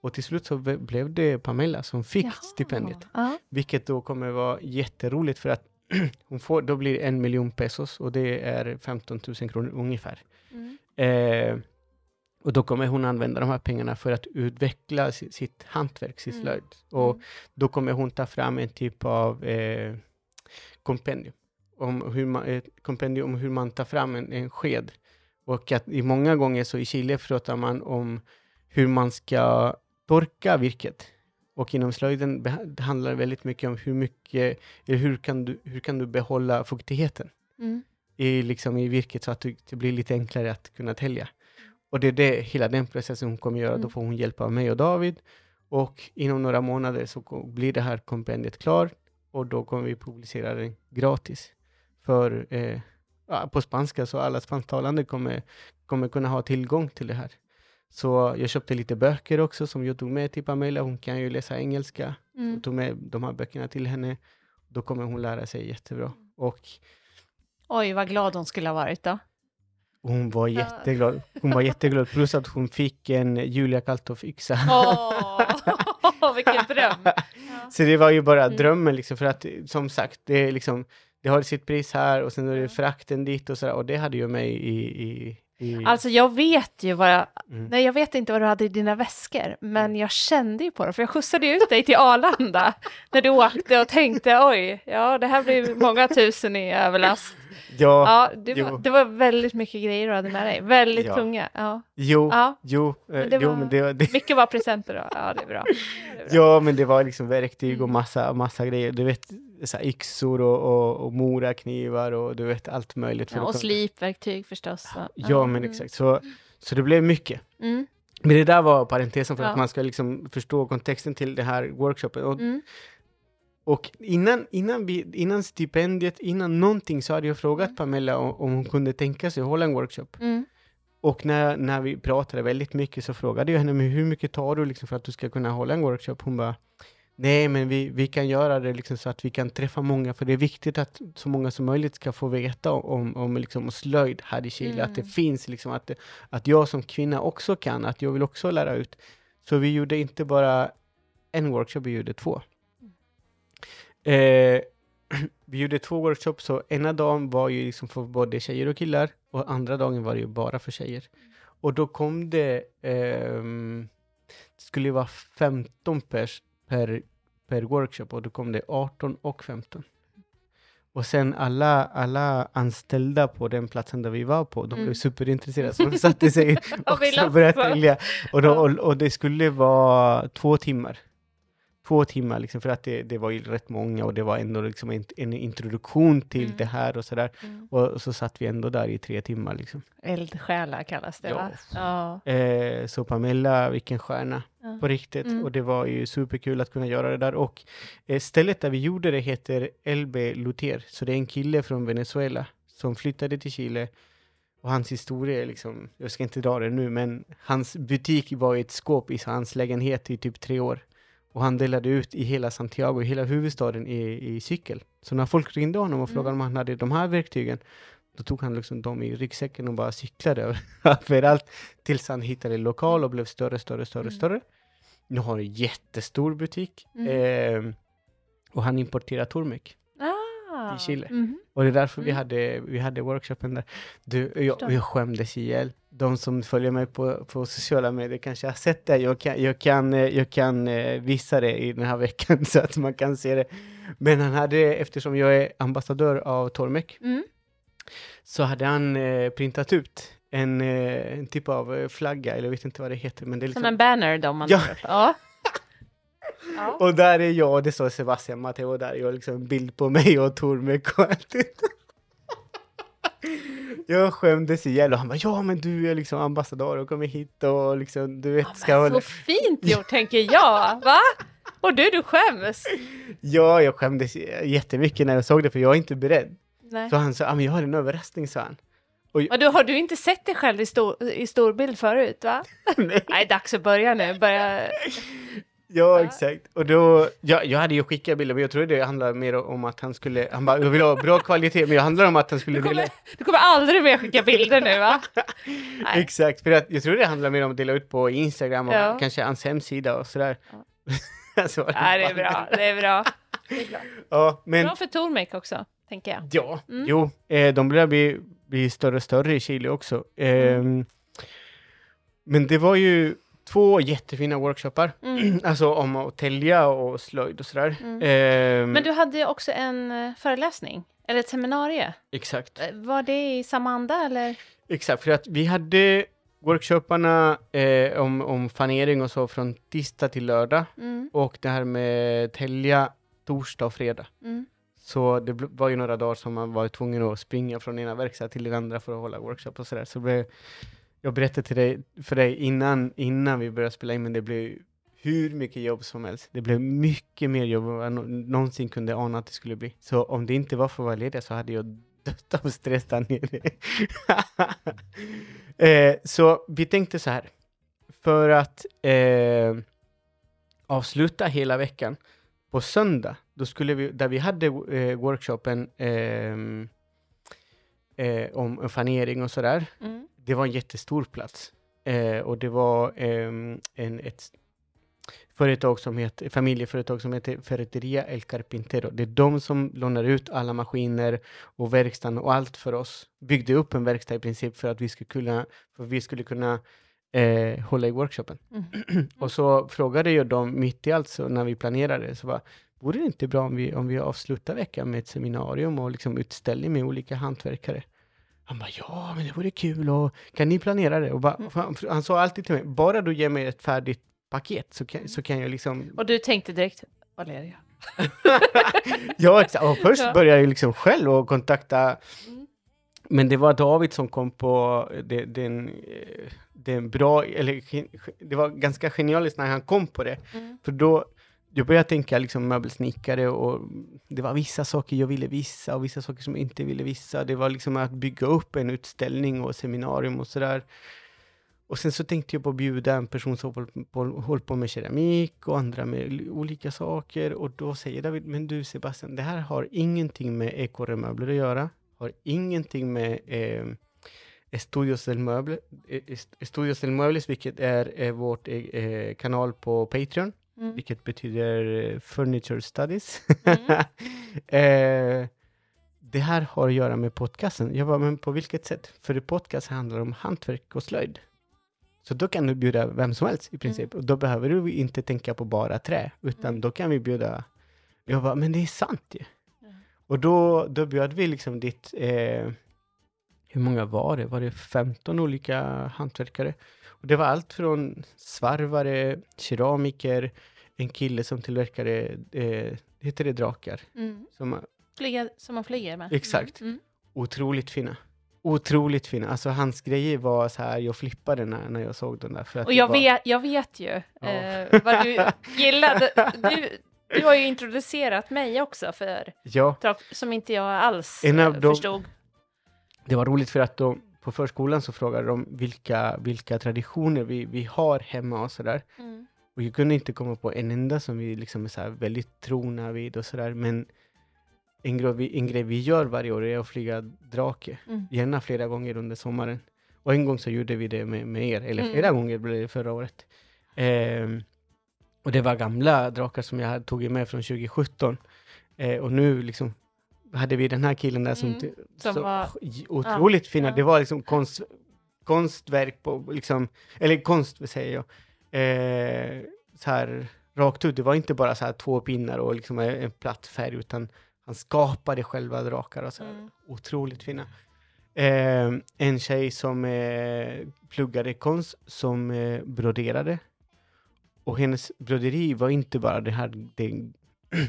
Och till slut så blev det Pamela som fick Jaha. stipendiet. Ja. Vilket då kommer vara jätteroligt för att [clears throat] hon får, då blir det en miljon pesos och det är 15 000 kronor ungefär. Mm. Eh, och då kommer hon använda de här pengarna för att utveckla si- sitt hantverk, sitt Mm. slöjd. Och Mm. då kommer hon ta fram en typ av eh, kompendium. Om hur man, ett kompendium om hur man tar fram en, en sked. Och att i många gånger så i Chile pratar man om hur man ska torka virket. Och inom slöjden beha- det handlar väldigt mycket om hur mycket, eller hur kan du, hur kan du behålla fuktigheten Mm. i, liksom i virket så att det, det blir lite enklare att kunna tälja. Och det är det, hela den processen hon kommer göra. Då Mm. får hon hjälp av mig och David. Och inom några månader så blir det här kompendiet klar och då kommer vi publicera den gratis. För eh, på spanska, så alla spansktalande kommer, kommer kunna ha tillgång till det här. Så jag köpte lite böcker också som jag tog med till Pamela. Hon kan ju läsa engelska. Mm. Jag tog med de här böckerna till henne. Då kommer hon lära sig jättebra. Och Oj, vad glad hon skulle ha varit då. hon var jätteglad. Hon var jätteglad. Plus att hon fick en Julia Kalthoff-yxa. Åh, vilken dröm! [laughs] Ja. Så det var ju bara Mm. drömmen liksom, för att som sagt, det, är liksom, det har sitt pris här och sen är det frakten dit och sådär. Och det hade ju mig i... i, i Alltså jag vet ju vad jag, mm. nej jag vet inte vad du hade i dina väskor, men jag kände ju på det, för jag skjutsade ju ut dig till Arlanda [laughs] när du åkte och tänkte oj, ja det här blir många tusen i överlast. ja, Ja, det var, det var väldigt mycket grejer du hade med dig, väldigt Ja. tunga. Ja. jo, Ja, jo, eh, Men det jo, var- men det, det, mycket var presenter då, ja det är bra. Det är bra. ja, men det var liksom verktyg och Mm. massa, massa grejer. Du vet, så yxor och, och, och moraknivar och du vet allt möjligt. för Ja, och slipverktyg förstås. så- Ja, men mm. exakt. Så, så det blev mycket. Mm, Men det där var parentesen för Ja. att man ska liksom förstå kontexten till det här workshopen. Och, mm, och innan, innan, vi, innan stipendiet, innan någonting så hade jag frågat Mm. Pamela om, om hon kunde tänka sig att hålla en workshop. mm, Och när, när vi pratade väldigt mycket så frågade jag henne, men hur mycket tar du liksom för att du ska kunna hålla en workshop? Hon bara, nej men vi, vi kan göra det liksom så att vi kan träffa många, för det är viktigt att så många som möjligt ska få veta om, om liksom slöjd här i Chile, att det Mm. finns liksom, att, att jag som kvinna också kan, att jag vill också lära ut. Så vi gjorde inte bara en workshop, vi gjorde två. Eh, [clears throat] vi gjorde två workshops, så ena dagen var ju liksom för både tjejer och killar och andra dagen var det ju bara för tjejer. Och då kom det, ehm, det skulle ju vara 15 pers per, per workshop och då kom det 18 och 15. Och sen alla, alla anställda på den platsen där vi var på, de Mm. blev superintresserade, så de satte sig Och började tälja. Och, då, och, och det skulle vara två timmar. Två timmar, liksom, för att det, det var ju rätt många och det var ändå liksom en, en introduktion till Mm. det här och sådär. mm. Och, och så satt vi ändå där i tre timmar. Liksom. Eldsjälar kallas det Ja. va? Ja. Eh, så Pamela, vilken stjärna Ja. på riktigt. Mm. Och det var ju superkul att kunna göra det där. Och eh, stället där vi gjorde det heter LB Luthier. Så det är en kille från Venezuela som flyttade till Chile. Och hans historia är liksom, jag ska inte dra det nu, men hans butik var i ett skåp i hans lägenhet i typ tre år. Och han delade ut i hela Santiago, i hela huvudstaden i, i cykel. Så när folk ringde honom och frågade Mm. om han hade de här verktygen, då tog han liksom dem i ryggsäcken och bara cyklade över- [laughs] överallt tills han hittade lokal och blev större, större, större, Mm. större. Nu har han en jättestor butik. Mm. Eh, och han importerar Tormek. Ah. I Chile. Mhm. Och det är därför vi, Mm. hade, vi hade workshopen där. Du, jag, jag skämdes ihjäl. De som följer mig på, på sociala medier kanske har sett det. Jag kan, jag kan, eh, jag kan eh, visa det i den här [laughs] veckan så att man kan se det. Men han hade, eftersom jag är ambassadör av Tormek, Mm. så hade han eh, printat ut en, en typ av flagga, eller jag vet inte vad det heter. Men det är liksom, Som en banner då man Ja. upp. Ja. Ja. Och där är jag, det står Sebastian Matteo, och där är jag liksom en bild på mig och allt det. Jag skämdes ihjäl och han bara ja men du är liksom ambassadör och kommer hit och liksom du vet ska Men hålla... så fint gjort tänker jag, va? Och du, du skäms? Ja, jag skämdes jättemycket när jag såg det för jag är inte beredd. Nej. Så han sa, ah, men jag har en överraskning sa han. Och du, har du inte sett dig själv i, stor, i storbild förut, va? [laughs] Nej. Nej, dags att börja nu. Börja... Ja, exakt. Och då, ja, jag hade ju skickat bilder, men jag tror det handlade mer om att han skulle, han bara, jag vill ha bra kvalitet, men det handlar om att han skulle Du dela, kommer, du kommer aldrig mer skicka bilder nu, va? Nej. [laughs] exakt, för att jag tror det handlar mer om att dela ut på Instagram och Ja. kanske hans hemsida och sådär. Så var Nej, det är bra. Det är bra. Det är bra. Ja, men Bra för Tormek också, tänker jag. ja, Mm. jo, eh, de börjar bli, bli större och större i Chile också. Ehm, Men det var ju två jättefina workshoppar, Mm. [clears throat] alltså om att tälja och slöjd och sådär. Mm. Ehm, Men du hade också en eh, föreläsning, eller ett seminarium. Exakt. Eh, Var det i samma anda, eller? Exakt, för att vi hade workshopparna eh, om, om fanering och så från tisdag till lördag Mm. och det här med tälja torsdag och fredag. Mm. Så det var ju några dagar som man var tvungen att springa från ena verkstad till den andra för att hålla workshop och sådär. Så det, jag berättade till dig, för dig innan, innan vi började spela in, men det blev hur mycket jobb som helst. Det blev mycket mer jobb än vad jag någonsin kunde ana att det skulle bli. Så om det inte var för att vara ledig så hade jag dött av stress där nere. [laughs] eh, så vi tänkte så här, för att eh, avsluta hela veckan på söndag, då skulle vi, där vi hade eh, workshopen ehm, eh, om fanering och sådär, Mm. det var en jättestor plats. Eh, och det var ehm, en, ett företag som heter, familjeföretag som heter Ferreteria El Carpintero. Det är de som lånar ut alla maskiner och verkstaden och allt för oss. Byggde upp en verkstad i princip för att vi skulle kunna, för vi skulle kunna eh, hålla i workshopen. Mm. [clears throat] Och så frågade jag dem mitt i allt, så när vi planerade, så var vore det inte bra om vi, om vi avslutar veckan med ett seminarium och liksom utställning med olika hantverkare? Han bara, ja, men det vore kul och kan ni planera det? Och bara, Mm. han, han sa alltid till mig, bara du ger mig ett färdigt paket så kan, så kan jag liksom... Och du tänkte direkt, Valeria. [laughs] ja. Och först Ja. började jag liksom själv och kontakta Mm. Men det var David som kom på det, den, eh, den bra, eller det var ganska genialiskt när han kom på det. Mm. För då, jag började tänka liksom möbelsnickare och det var vissa saker jag ville visa, och vissa saker som jag inte ville visa. Det var liksom att bygga upp en utställning och seminarium och sådär. Och sen så tänkte jag på att bjuda en person som håller på, på med keramik och andra med olika saker. Och då säger David, men du Sebastian, det här har ingenting med ekorremöbler att göra. Har ingenting med eh, Estudios del Möbles, e-, eh, del vilket är eh, vårt eh, kanal på Patreon Mm. vilket betyder eh, Furniture Studies. Mm. [laughs] eh, det här har att göra med podcasten. Jag bara, men på vilket sätt? För podcast handlar om hantverk och slöjd. Så då kan du bjuda vem som helst i princip. Och då behöver du inte tänka på bara trä, utan Mm. då kan vi bjuda... Jag bara, men det är sant ju. Ja. Och då, då bjöd vi liksom ditt... Eh, hur många var det? Var det 15 olika hantverkare? Och det var allt från svarvare, keramiker, en kille som tillverkade, eh, heter det drakar? Mm. Som, Flyga som man flyger med. Exakt. Mm. otroligt fina. Otroligt fina. Alltså hans grejer var så här, jag flippade när, när jag såg den där. För att Och jag var, vet, jag vet ju Ja. eh, vad du [laughs] gillade. Du, du har ju introducerat mig också för Ja, som inte jag alls En av eh, de- förstod. det var roligt för att de, på förskolan så frågade de vilka, vilka traditioner vi, vi har hemma och sådär. Mm. Och jag kunde inte komma på en enda som vi liksom är så väldigt trogna vid och sådär. Men en grej, vi, en grej vi gör varje år är att flyga drake. Mm. Gärna flera gånger under sommaren. Och en gång så gjorde vi det med, med er, eller Mm. flera gånger blev det förra året. Ehm, och det var gamla drakar som jag tagit med från 2017. Eh, och nu liksom hade vi den här killen där som, Mm, som så, var- otroligt fina. ja. Det var liksom konst, konstverk på, liksom, eller konst vad säger jag, eh, så här rakt ut. Det var inte bara så här två pinnar och liksom en en platt färg, utan han skapade själva drakar och så här. Mm. Otroligt fina. Eh, en tjej som eh, pluggade konst, som eh, broderade. Och hennes broderi var inte bara det här, det,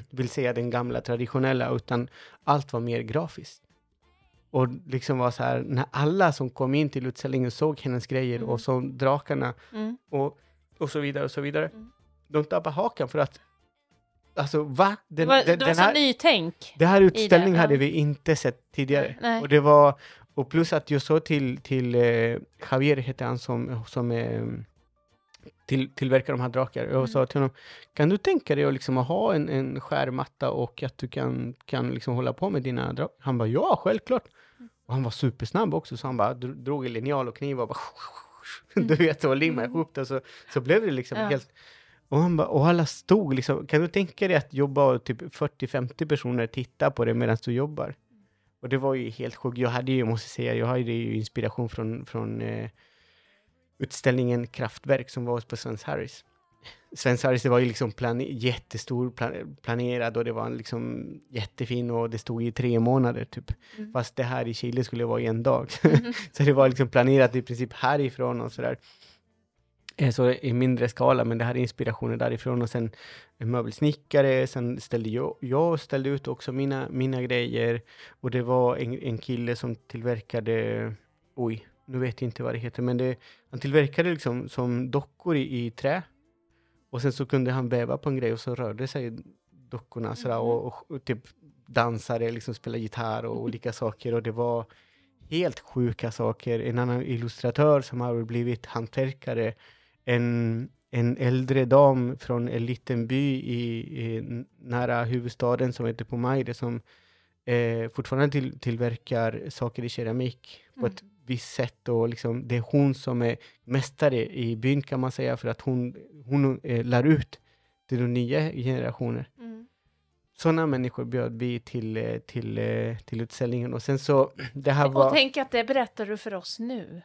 vill säga den gamla traditionella, utan allt var mer grafiskt. Och liksom var så här, när alla som kom in till utställningen såg hennes grejer Mm. och såg drakarna Mm. och, och så vidare och så vidare. Mm. De tappade hakan för att, alltså va? Det Den, var, den, det var den så här, nytänk. det här utställningen hade vi inte sett tidigare. Nej. Och det var, och plus att jag sa till, till eh, Javier, heter han som, som eh, till, tillverkar de här drakar. Jag Mm. sa till honom, kan du tänka dig att, liksom, ha en, en skärmatta och att du kan, kan liksom hålla på med dina drakar? Han bara, ja, självklart. Mm. Och han var supersnabb också, så han bara dro- drog en linjal och kniv och bara [laughs] du vet, och limmade ihop det, så, så blev det liksom Ja. helt... Och, han bara, och alla stod liksom, kan du tänka dig att jobba och typ 40-50 personer tittar på det medan du jobbar? Och det var ju helt sjukt. Jag hade ju, måste säga, jag hade ju inspiration från, från eh, utställningen Kraftwerk som var på Svens Harris. Svens Harris, det var ju liksom plan, jättestor, plan, planerad och det var liksom jättefin och det stod i tre månader typ. Mm. Fast det här i Chile skulle vara i en dag. Mhm. [laughs] så det var liksom planerat i princip härifrån och sådär. Eh, Så i mindre skala, men det här är inspirationen därifrån och sen en möbelsnickare, sen ställde jag, jag ställde ut också mina, mina grejer och det var en, en kille som tillverkade, oj, nu vet jag inte vad det heter, men det, han tillverkade liksom som dockor i, i trä och sen så kunde han väva på en grej och så rörde sig dockorna sådär Mhm. och, och, och typ dansade, liksom spelade gitarr och [laughs] olika saker och det var helt sjuka saker. En annan illustratör som har blivit hantverkare, en, en äldre dam från en liten by i, i nära huvudstaden som heter Pomaire som eh, fortfarande till, tillverkar saker i keramik på Mm. ett visst sätt och liksom, det är hon som är mästare i byn kan man säga för att hon, hon eh, lär ut till de nya generationer Mm. sådana människor bjöd vi till, eh, till, eh, till utställningen och sen så, [clears throat] det här Och var... tänk att det berättar du för oss nu.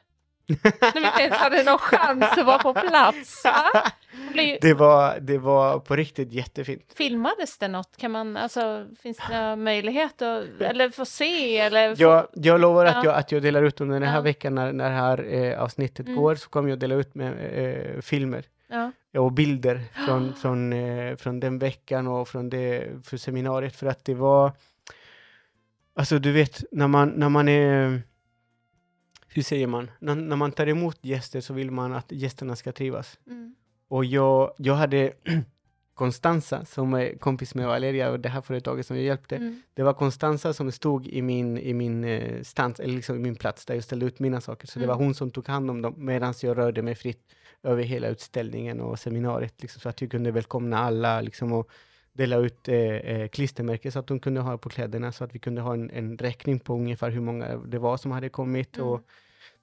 När vi inte ens hade någon chans att vara på plats. Va? Det blir ju- det, var, det var på riktigt jättefint. Filmades det något? Kan man, alltså, finns det någon möjlighet att eller få se? Eller få... Jag, jag lovar att, Ja. jag, att jag delar ut under den här Ja. veckan när, när det här eh, avsnittet Mm. går så kommer jag dela ut med eh, filmer Ja. och bilder [gasps] från, från, eh, från den veckan och från det för seminariet för att det var alltså du vet när man, när man är hur säger man? När, när man tar emot gäster så vill man att gästerna ska trivas. Mm. Och jag, jag hade [clears throat] Constanza som är kompis med Valeria och det här företaget som jag hjälpte. Mm. Det var Constanza som stod i min, i min eh, stans, eller liksom i min plats där jag ställde ut mina saker. Så det Mm. var hon som tog hand om dem medan jag rörde mig fritt över hela utställningen och seminariet. Liksom, så att jag kunde välkomna alla liksom, och dela ut eh, eh, klistermärken så att de kunde ha på kläderna så att vi kunde ha en, en räkning på ungefär hur många det var som hade kommit. Mm. Och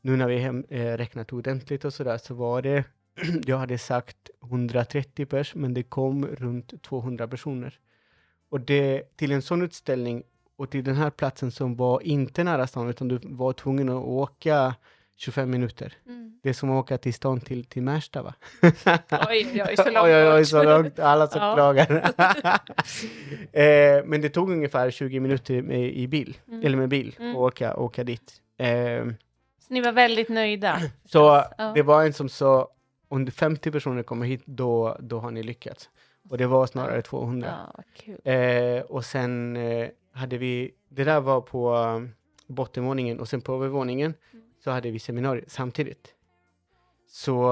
nu när vi hem, eh, räknat ordentligt och sådär så var det, [clears throat] jag hade sagt 130 pers, men det kom runt 200 personer. Och det, till en sån utställning och till den här platsen som var inte nära stan, utan du var tvungen att åka 25 minuter. Mm. Det är som att åka till stan till, till Märsta va? Oj, oj, så [laughs] långt oj, oj, så långt, alla som [laughs] Ja. klagar. [laughs] eh, men det tog ungefär 20 minuter med, i bil, Mm. eller med bil, Mm. att åka, åka dit. Eh, Så ni var väldigt nöjda? [clears throat] så Ja. det var en som sa, om det 50 personer kommer hit, då, då har ni lyckats. Och det var snarare 200. Ja. Eh, och sen eh, hade vi, det där var på um, bottenvåningen och sen på övervåningen Mm. Så hade vi seminarier samtidigt. Så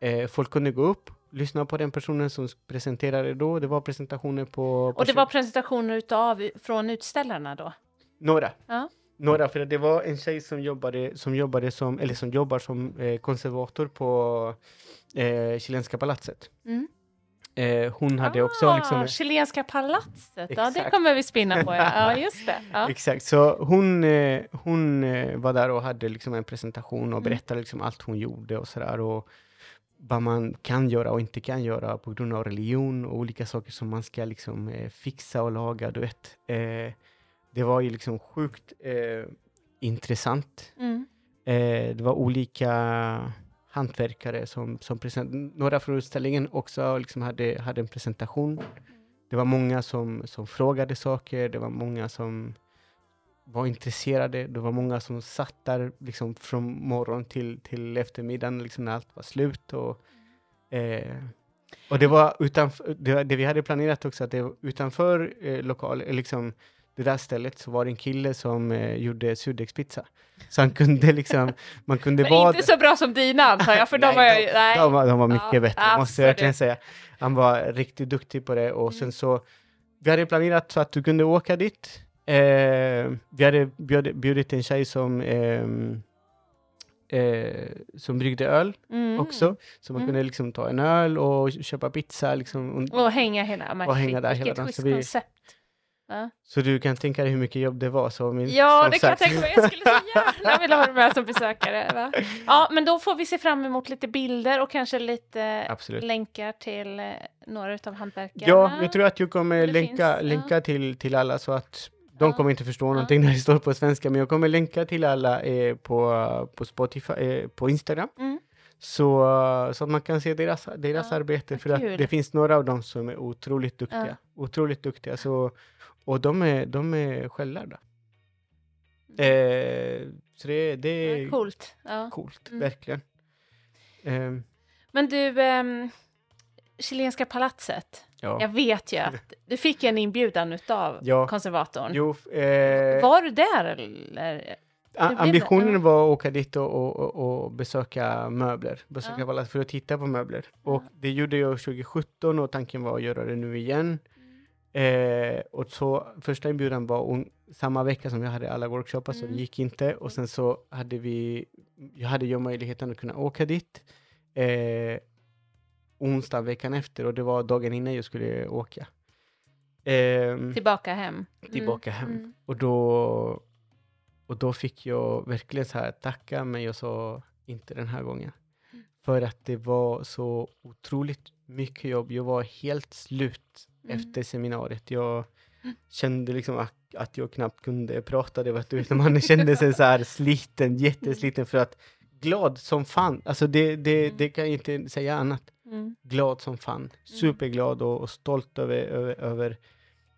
eh, folk kunde gå upp, lyssna på den personen som presenterade då. Det var presentationer på... på Och det var presentationer utav, från utställarna då? Några. Ja. Några, för det var en tjej som jobbade som, jobbade som, eller som jobbar som eh, konservator på eh, Chilenska palatset. Mm. Eh, hon hade också liksom... Chilenska palatset, ja det kommer vi spinna på. Ja, ja [laughs] just det. Ja. Exakt, så hon, eh, hon eh, var där och hade liksom en presentation och Mm. berättade liksom allt hon gjorde och sådär. Och vad man kan göra och inte kan göra på grund av religion och olika saker som man ska liksom eh, fixa och laga, du vet. Eh, det var ju liksom sjukt eh, intressant. Mm. Det var olika hantverkare som, som present- några från utställningen också liksom hade, hade en presentation. Det var många som, som frågade saker, det var många som var intresserade, det var många som satt där liksom från morgon till, till eftermiddagen liksom när allt var slut. Och, eh, och det var utanför, det, det vi hade planerat också, att det var utanför eh, lokal, eh, liksom det där stället så var det en kille som eh, gjorde surdegspizza. Så han kunde liksom, man kunde [laughs] Men vara... inte så bra som dina antar jag, för de Nej, har jag ju... Nej. De var, de var mycket Ja, bättre, måste jag verkligen absolut. säga. Han var riktigt duktig på det och Mm. sen så, vi hade planerat så att du kunde åka dit Eh, vi hade bjud, bjudit en tjej som, ehm, eh, som bryggde öl Mm. också. Så man Mm. kunde liksom ta en öl och köpa pizza. Liksom, och, Och hänga hela. Och hänga där vilket hela dagen, så vi- koncept. Ja, så du kan tänka dig hur mycket jobb det var. Så min, ja det kan jag tänka mig. Jag skulle så gärna [laughs] vilja ha dig med som besökare. Va? Ja, men då får vi se fram emot lite bilder och kanske lite Absolut. länkar till eh, några av hantverkarna. Ja, jag tror att jag kommer länka, finns, länka till, till alla så att de Ja. kommer inte förstå Ja. någonting när det står på svenska, men jag kommer länka till alla eh, på, på Spotify, eh, på Instagram. Mm. Så, så att man kan se deras, deras Ja, arbete, för att det finns några av dem som är otroligt duktiga. Otroligt duktiga, så, och de är, de är självlärda. Eh, så det, det är Mm. Ja, coolt. Ja. coolt, Mm. verkligen. Ehm, Men du, ehm, Chilenska palatset. ja. Jag vet ju att du fick en inbjudan utav Ja. konservatorn. Jo, eh, Var du där eller? Ambitionen var att åka dit och, och, och, besöka möbler, besöka Ja. För att titta på möbler. Och det gjorde jag 2017 och tanken var att göra det nu igen. Eh, och så första inbjudan var on, samma vecka som jag hade alla workshoppar, så Mm. det gick inte. Och sen så hade vi, jag hade ju möjligheten att kunna åka dit eh, onsdag veckan efter och det var dagen innan jag skulle åka. Ehm, Tillbaka hem. Mm. tillbaka hem. Mm. Och då, och då fick jag verkligen så här tacka, men jag sa inte den här gången. Mm. För att det var så otroligt mycket jobb. Jag var helt slut Mm. efter seminariet. Jag Mm. kände liksom att, att jag knappt kunde prata. Det var, du vet, man kände sig så här sliten, jättesliten för att glad som fan. Alltså det, det, Mm. det kan jag inte säga annat Mm. glad som fan. Superglad och, och stolt över, över, över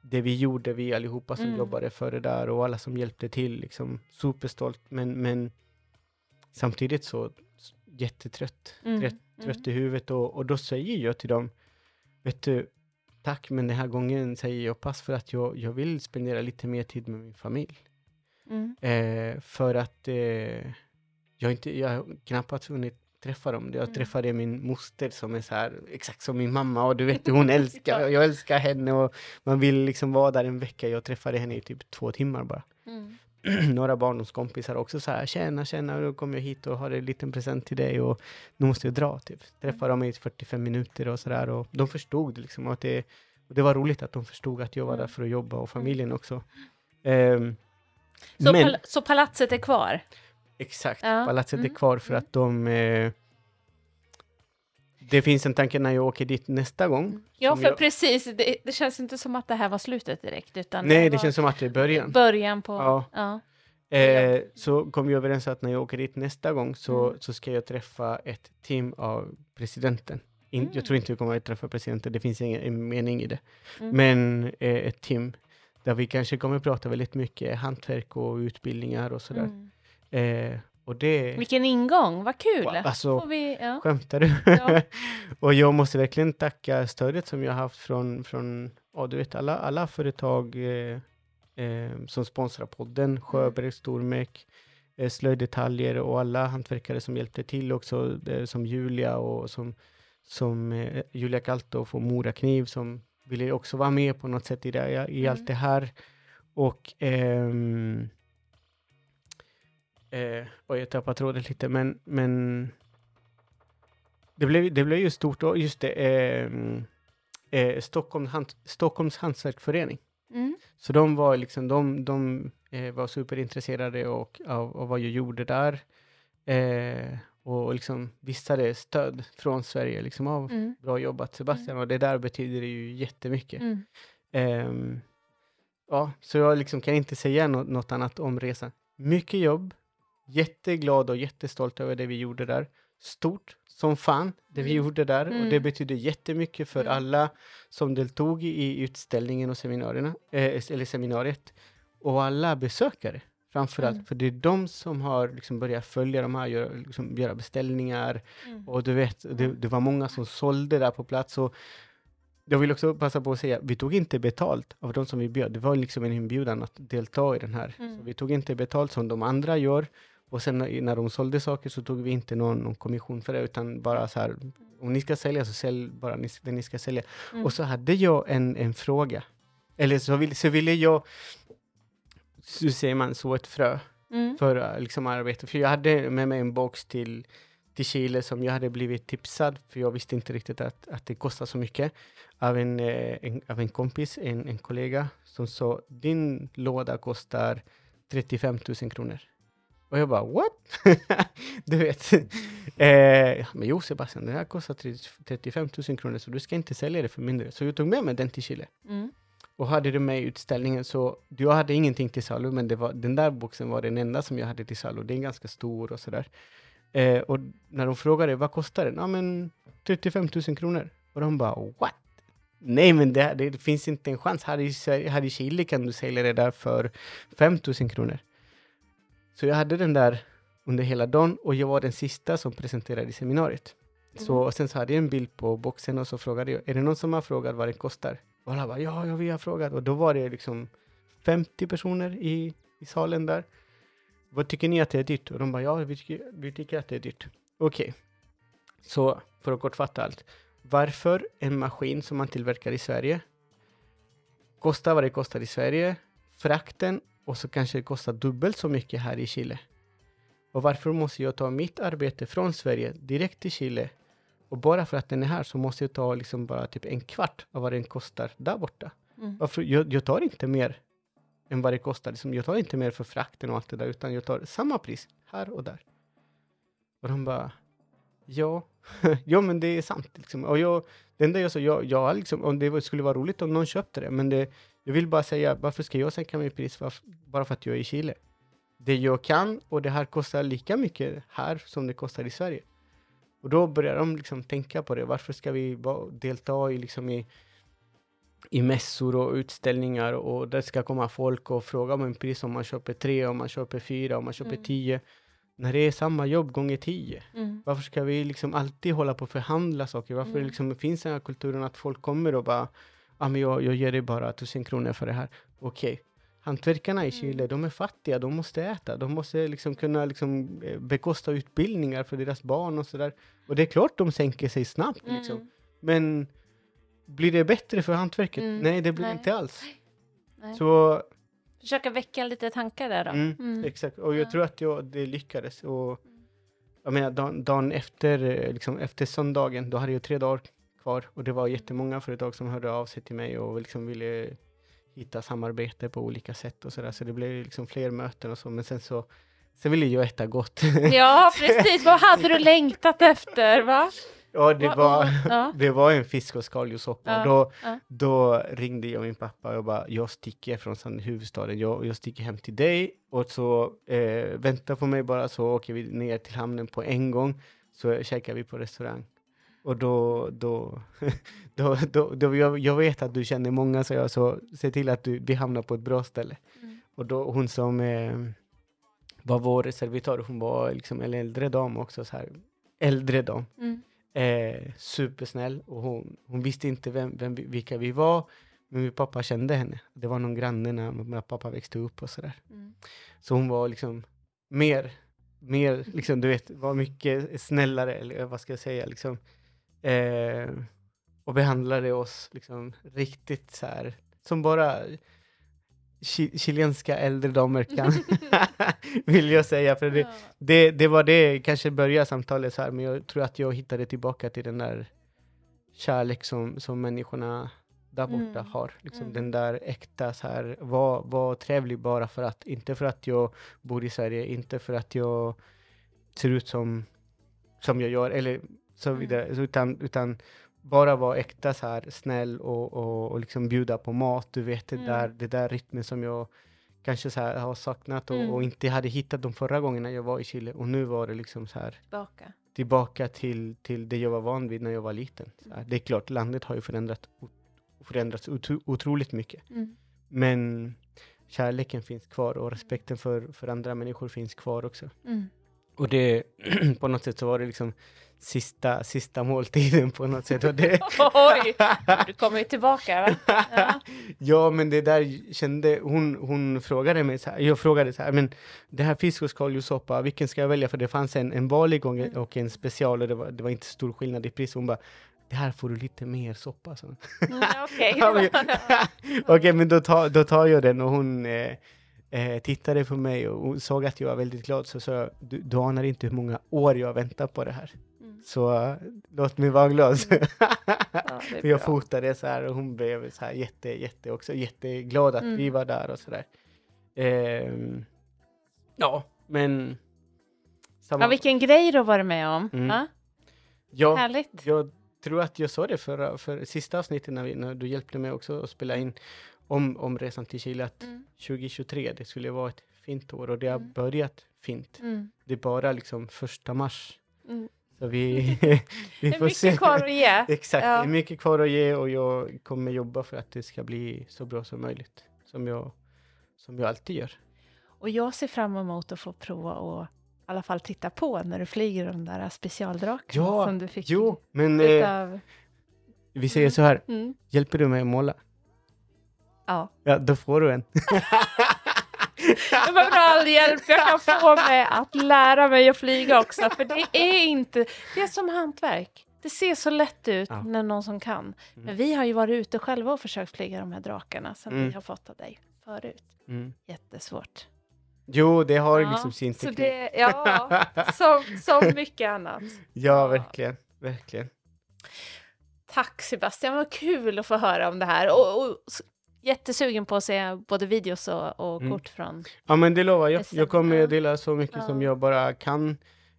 det vi gjorde, vi allihopa som Mm. jobbade för det där och alla som hjälpte till. Liksom, superstolt, men, men samtidigt så jättetrött. Mm. Trött, trött i huvudet och, och då säger jag till dem, vet du, tack men den här gången säger jag pass för att jag, jag vill spendera lite mer tid med min familj. Mm. Eh, för att eh, jag, inte, jag har knappt hunnit träffa dem. Jag Mm. träffade min moster som är så här, exakt som min mamma och du vet, hon [laughs] älskar, jag älskar henne och man vill liksom vara där en vecka. Jag träffade henne i typ två timmar bara. Mm. [clears throat] Några barndomskompisar också så här, tjena, tjena, nu kommer jag hit och har en liten present till dig och nu måste jag dra typ. Träffa dem i 45 minuter och sådär och de förstod liksom att det, och det var roligt att de förstod att jag var där Mm. för att jobba och familjen också. Ehm, Så, men- pal- så palatset är kvar? Exakt, Ja, palatset mm, är kvar för att de... Eh, det finns en tanke när jag åker dit nästa gång. Ja, som för jag, precis. Det, det känns inte som att det här var slutet direkt. Utan nej, det var känns som att det är början. början på... Ja. Ja. Eh, så kom vi överens att när jag åker dit nästa gång så, Mm. så ska jag träffa ett team av presidenten. In, Mm. Jag tror inte vi kommer att träffa presidenten, det finns ingen mening i det. Mm. Men eh, ett team där vi kanske kommer prata väldigt mycket hantverk och utbildningar och sådär. Mm. Eh, och det... Vilken ingång, vad kul! Alltså, vi, ja. Skämtar du? Ja. [laughs] och jag måste verkligen tacka stödet som jag haft från, från ja, du vet, alla, alla företag eh, eh, som sponsrar podden, Sjöberg, Stormek, eh, Slöjddetaljer och alla hantverkare som hjälpte till också, eh, som Julia och som, som eh, Julia Kaltoff och Mora Kniv som ville också vara med på något sätt i, det, i Mm. allt det här. Och ehm, eh, och jag tappade tråden lite, men, men det blev, det blev ju stort, och just det, eh, eh, Stockholm, hant, Stockholms hantverksförening. Mm. Så de var liksom, de, de eh, var superintresserade och, av, av vad jag gjorde där. Eh, och liksom visade stöd från Sverige, liksom av Mm. bra jobbat Sebastian, och det där betyder det ju jättemycket. Mm. Ehm, ja, så jag liksom kan inte säga nå- något annat om resan. Mycket jobb, jätteglad och jättestolt över det vi gjorde där. Stort som fan, det vi Mm. gjorde där. Och det Mm. betyder jättemycket för Mm. alla som deltog i utställningen och seminarierna, eh, eller seminariet. Och alla besökare, framförallt. Mm. För det är de som har liksom börjat följa de här, göra, liksom, göra beställningar, Mm. och du vet, det, det var många som sålde där på plats. Och jag vill också passa på att säga, vi tog inte betalt av de som vi bjöd. Det var liksom en inbjudan att delta i den här. Mm. Så vi tog inte betalt som de andra gör. Och sen när, de sålde saker så tog vi inte någon, någon kommission för det, utan bara så här, om ni ska sälja så sälj bara ni, det ni ska sälja. Mm. Och så hade jag en, en fråga. Eller så, vill, så ville jag så säger man så, ett frö Mm. för äh, liksom arbete. För jag hade med mig en box till, till Chile som jag hade blivit tipsad, för jag visste inte riktigt att, att det kostar så mycket, av en, eh, en, av en kompis, en, en kollega, som sa din låda kostar 35 000 kronor. Och jag bara what? [laughs] du vet. eh, men jo Sebastian, den här kostar 30 35 000 kronor så du ska inte sälja det för mindre. Så jag tog med mig den till Chile Mm. och hade det med i utställningen så jag hade ingenting till salu men det var, den där boxen var den enda som jag hade till salu. Den är ganska stor och sådär. Eh, och när de frågade vad kostar den? Ja men 35 000 kronor. Och de bara what? Nej men det, det finns inte en chans. Här i, här i Chile kan du sälja det där för 5 000 kronor. Så jag hade den där under hela dagen och jag var den sista som presenterade i seminariet. Så, och sen så hade jag en bild på boxen och så frågade jag, är det någon som har frågat vad den kostar? Och alla bara, ja, ja, vi har frågat. Och då var det liksom 50 personer i, i salen där. Vad tycker ni att det är dyrt? Och de bara, ja, vi tycker, vi tycker att det är dyrt. Okej. Så, för att kortfatta allt. Varför en maskin som man tillverkar i Sverige kostar vad det kostar i Sverige, frakten och så kanske det kostar dubbelt så mycket här i Chile. Och varför måste jag ta mitt arbete från Sverige direkt till Chile och bara för att den är här så måste jag ta liksom bara typ en kvart av vad den kostar där borta. Mm. Varför? Jag, jag tar inte mer än vad det kostar. Liksom, jag tar inte mer för frakten och allt det där, utan jag tar samma pris här och där. Och de bara, ja, [laughs] ja men det är sant. Liksom. Och jag, det enda jag sa, jag, jag liksom, om det skulle vara roligt om någon köpte det, men det, jag vill bara säga, varför ska jag sänka mitt pris bara för att jag är i Chile? Det jag kan och det här kostar lika mycket här som det kostar i Sverige. Och då börjar de liksom tänka på det. Varför ska vi delta i, liksom i, i mässor och utställningar och det ska komma folk och fråga om en pris om man köper tre, om man köper fyra, om man köper Mm. tio. När det är samma jobb gånger tio. Mm. Varför ska vi liksom alltid hålla på och förhandla saker? Varför Mm. liksom finns den här kulturen att folk kommer och bara, ah, men jag, jag ger dig bara tusen kronor för det här. Okej. Hantverkarna i Mm. Chile, de är fattiga, de måste äta, de måste liksom kunna liksom eh, bekosta utbildningar för deras barn och sådär. Och det är klart de sänker sig snabbt liksom. Mm. Men blir det bättre för hantverket? Mm. Nej, det blir Nej. inte alls. Nej. Så, Försöka väcka lite tankar där då. mm, Mm. exakt. Och jag Ja. tror att jag, det lyckades. Och jag menar, dagen, dagen efter, eh, liksom, efter söndagen, då hade jag tre dagar kvar. Och det var jättemånga företag som hörde av sig till mig och liksom ville hitta samarbete på olika sätt och sådär. Så det blev liksom fler möten och så. Men sen så, sen ville jag äta gott. [laughs] Ja, precis. Vad hade du längtat efter? Va? ja, det Va- var... Ja. [laughs] Det var en fisk och skaldjurssoppa. Ja, då, ja. då ringde jag min pappa och bara, jag sticker från huvudstaden, jag, jag sticker hem till dig och så eh, vänta på mig bara så åker vi ner till hamnen på en gång så käkar vi på restaurang. Och då, då, [laughs] då, då, då jag, jag vet att du känner många så jag så se till att du, vi hamnar på ett bra ställe. Mm. Och då hon som eh, var vår servitör, hon var liksom en äldre dam också så här, äldre dam. Mm. Eh, supersnäll och hon, hon visste inte vem, vem, vi- vilka vi var. Men min pappa kände henne. Det var någon granne när, när pappa växte upp och sådär. Mm. Så hon var liksom mer, mer, liksom du vet, var mycket snällare, eller vad ska jag säga, liksom. Eh, och behandlade oss liksom riktigt så här, som bara chi- chilenska äldre damer kan, [laughs] [laughs] vill jag säga. För det, det, det var det, kanske började samtalet så här, men jag tror att jag hittade tillbaka till den där kärlek som, som människorna där borta Mm. har. Liksom Mm. Den där äkta så här, var, var trevlig bara för att, inte för att jag bor i Sverige, inte för att jag ser ut som, som jag gör, eller så Mm. vidare, Så utan, utan bara vara äkta så här, snäll och, och, och liksom bjuda på mat, du vet det Mm. där, det där rytmen som jag kanske så här har saknat och, Mm. och inte hade hittat de förra gångerna jag var i Chile. Och nu var det liksom så här Tillbaka. tillbaka till, till det jag var van vid när jag var liten. Här, det är klart, landet har ju förändrat, förändrats otro, otroligt mycket. Mm. Men kärleken finns kvar och respekten för, för andra människor finns kvar också. Mm. Och det, [clears throat] på något sätt så var det liksom sista, sista måltiden på något sätt. Och det, [laughs] Oj, du kommer ju tillbaka va? Ja. [laughs] ja, men det där kände, hon, hon frågade mig så här, jag frågade så här, men det här fisk och skaldjurssoppa, vilken ska jag välja? För det fanns en, en vanlig en, Mm. och en special och det var, det var inte stor skillnad i pris. Hon bara, det här får du lite mer soppa. Så. Mm, Okej. [laughs] Men- Okej, men då tar, då tar jag den och hon, eh, eh, tittade på mig och, såg att jag var väldigt glad så sa jag, du, du anar inte hur många år jag har väntat på det här. Mm. Så eh, låt mig vara glad. [laughs] Ja, är För jag fotade så här och hon blev så här jätte, jätte också jätteglad att Mm. vi var där och så där. Ehm, ja, men... Samma, Ja, vilken grej du har varit med om. Mm. Ja, ja, härligt. jag tror att jag sa det förra, för sista avsnittet när, vi, när du hjälpte mig också att spela in om, om resan till Chile, att Mm. 2023, det skulle vara ett fint år och det har Mm. börjat fint. Mm. Det är bara liksom första mars. Mm. Så vi, [laughs] [laughs] vi Det är får se. mycket kvar att ge. [laughs] Exakt, Ja. det är mycket kvar att ge och jag kommer jobba för att det ska bli så bra som möjligt. Som jag, som jag alltid gör. Och jag ser fram emot att få prova och i alla fall titta på när du flyger de där specialdrakarna Ja, som du fick Jo, men lite eh, vi säger så här, Mm. hjälper du mig att måla? Ja. Ja, då får du en. [laughs] Jag behöver all hjälp jag kan få med att lära mig att flyga också. För det är inte, det är som hantverk. Det ser så lätt ut Ja. när någon som kan. Mm. Men vi har ju varit ute själva och försökt flyga de här drakarna som Mm. vi har fått av dig förut. Mm. Jättesvårt. Jo, det har Ja, liksom sin Så teknik. det, ja, som, som mycket annat. [laughs] Ja, verkligen. Verkligen. Tack Sebastian, vad kul att få höra om det här. Och, och jättesugen på att se både videos och, och Mm. kort från... Ja, men det lovar jag. Jag kommer att dela så mycket som Ja. jag bara kan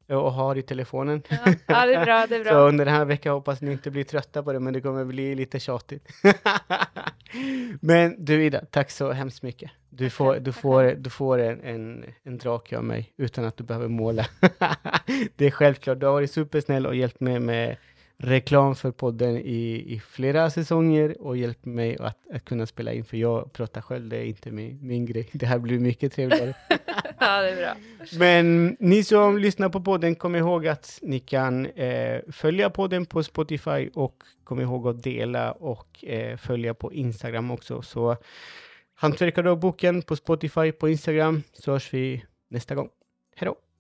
och har i telefonen. Ja, ja det är bra, det är [laughs] Så bra. under den här veckan hoppas ni inte blir trötta på det, men det kommer bli lite tjatigt. [laughs] men du Ida, tack så hemskt mycket. Du får, du får, du får en, en, en drake av mig utan att du behöver måla. [laughs] det är självklart, du har varit supersnäll och hjälpt mig med reklam för podden i, i flera säsonger och hjälpt mig att, att kunna spela in, för jag pratar själv, det är inte min, min grej. Det här blir mycket trevligare. [laughs] Ja, det är bra. Men ni som lyssnar på podden, kom ihåg att ni kan eh, följa podden på Spotify och kom ihåg att dela och eh, följa på Instagram också. Så Hantverkardagbok på Spotify, på Instagram, så hörs vi nästa gång. Hej då!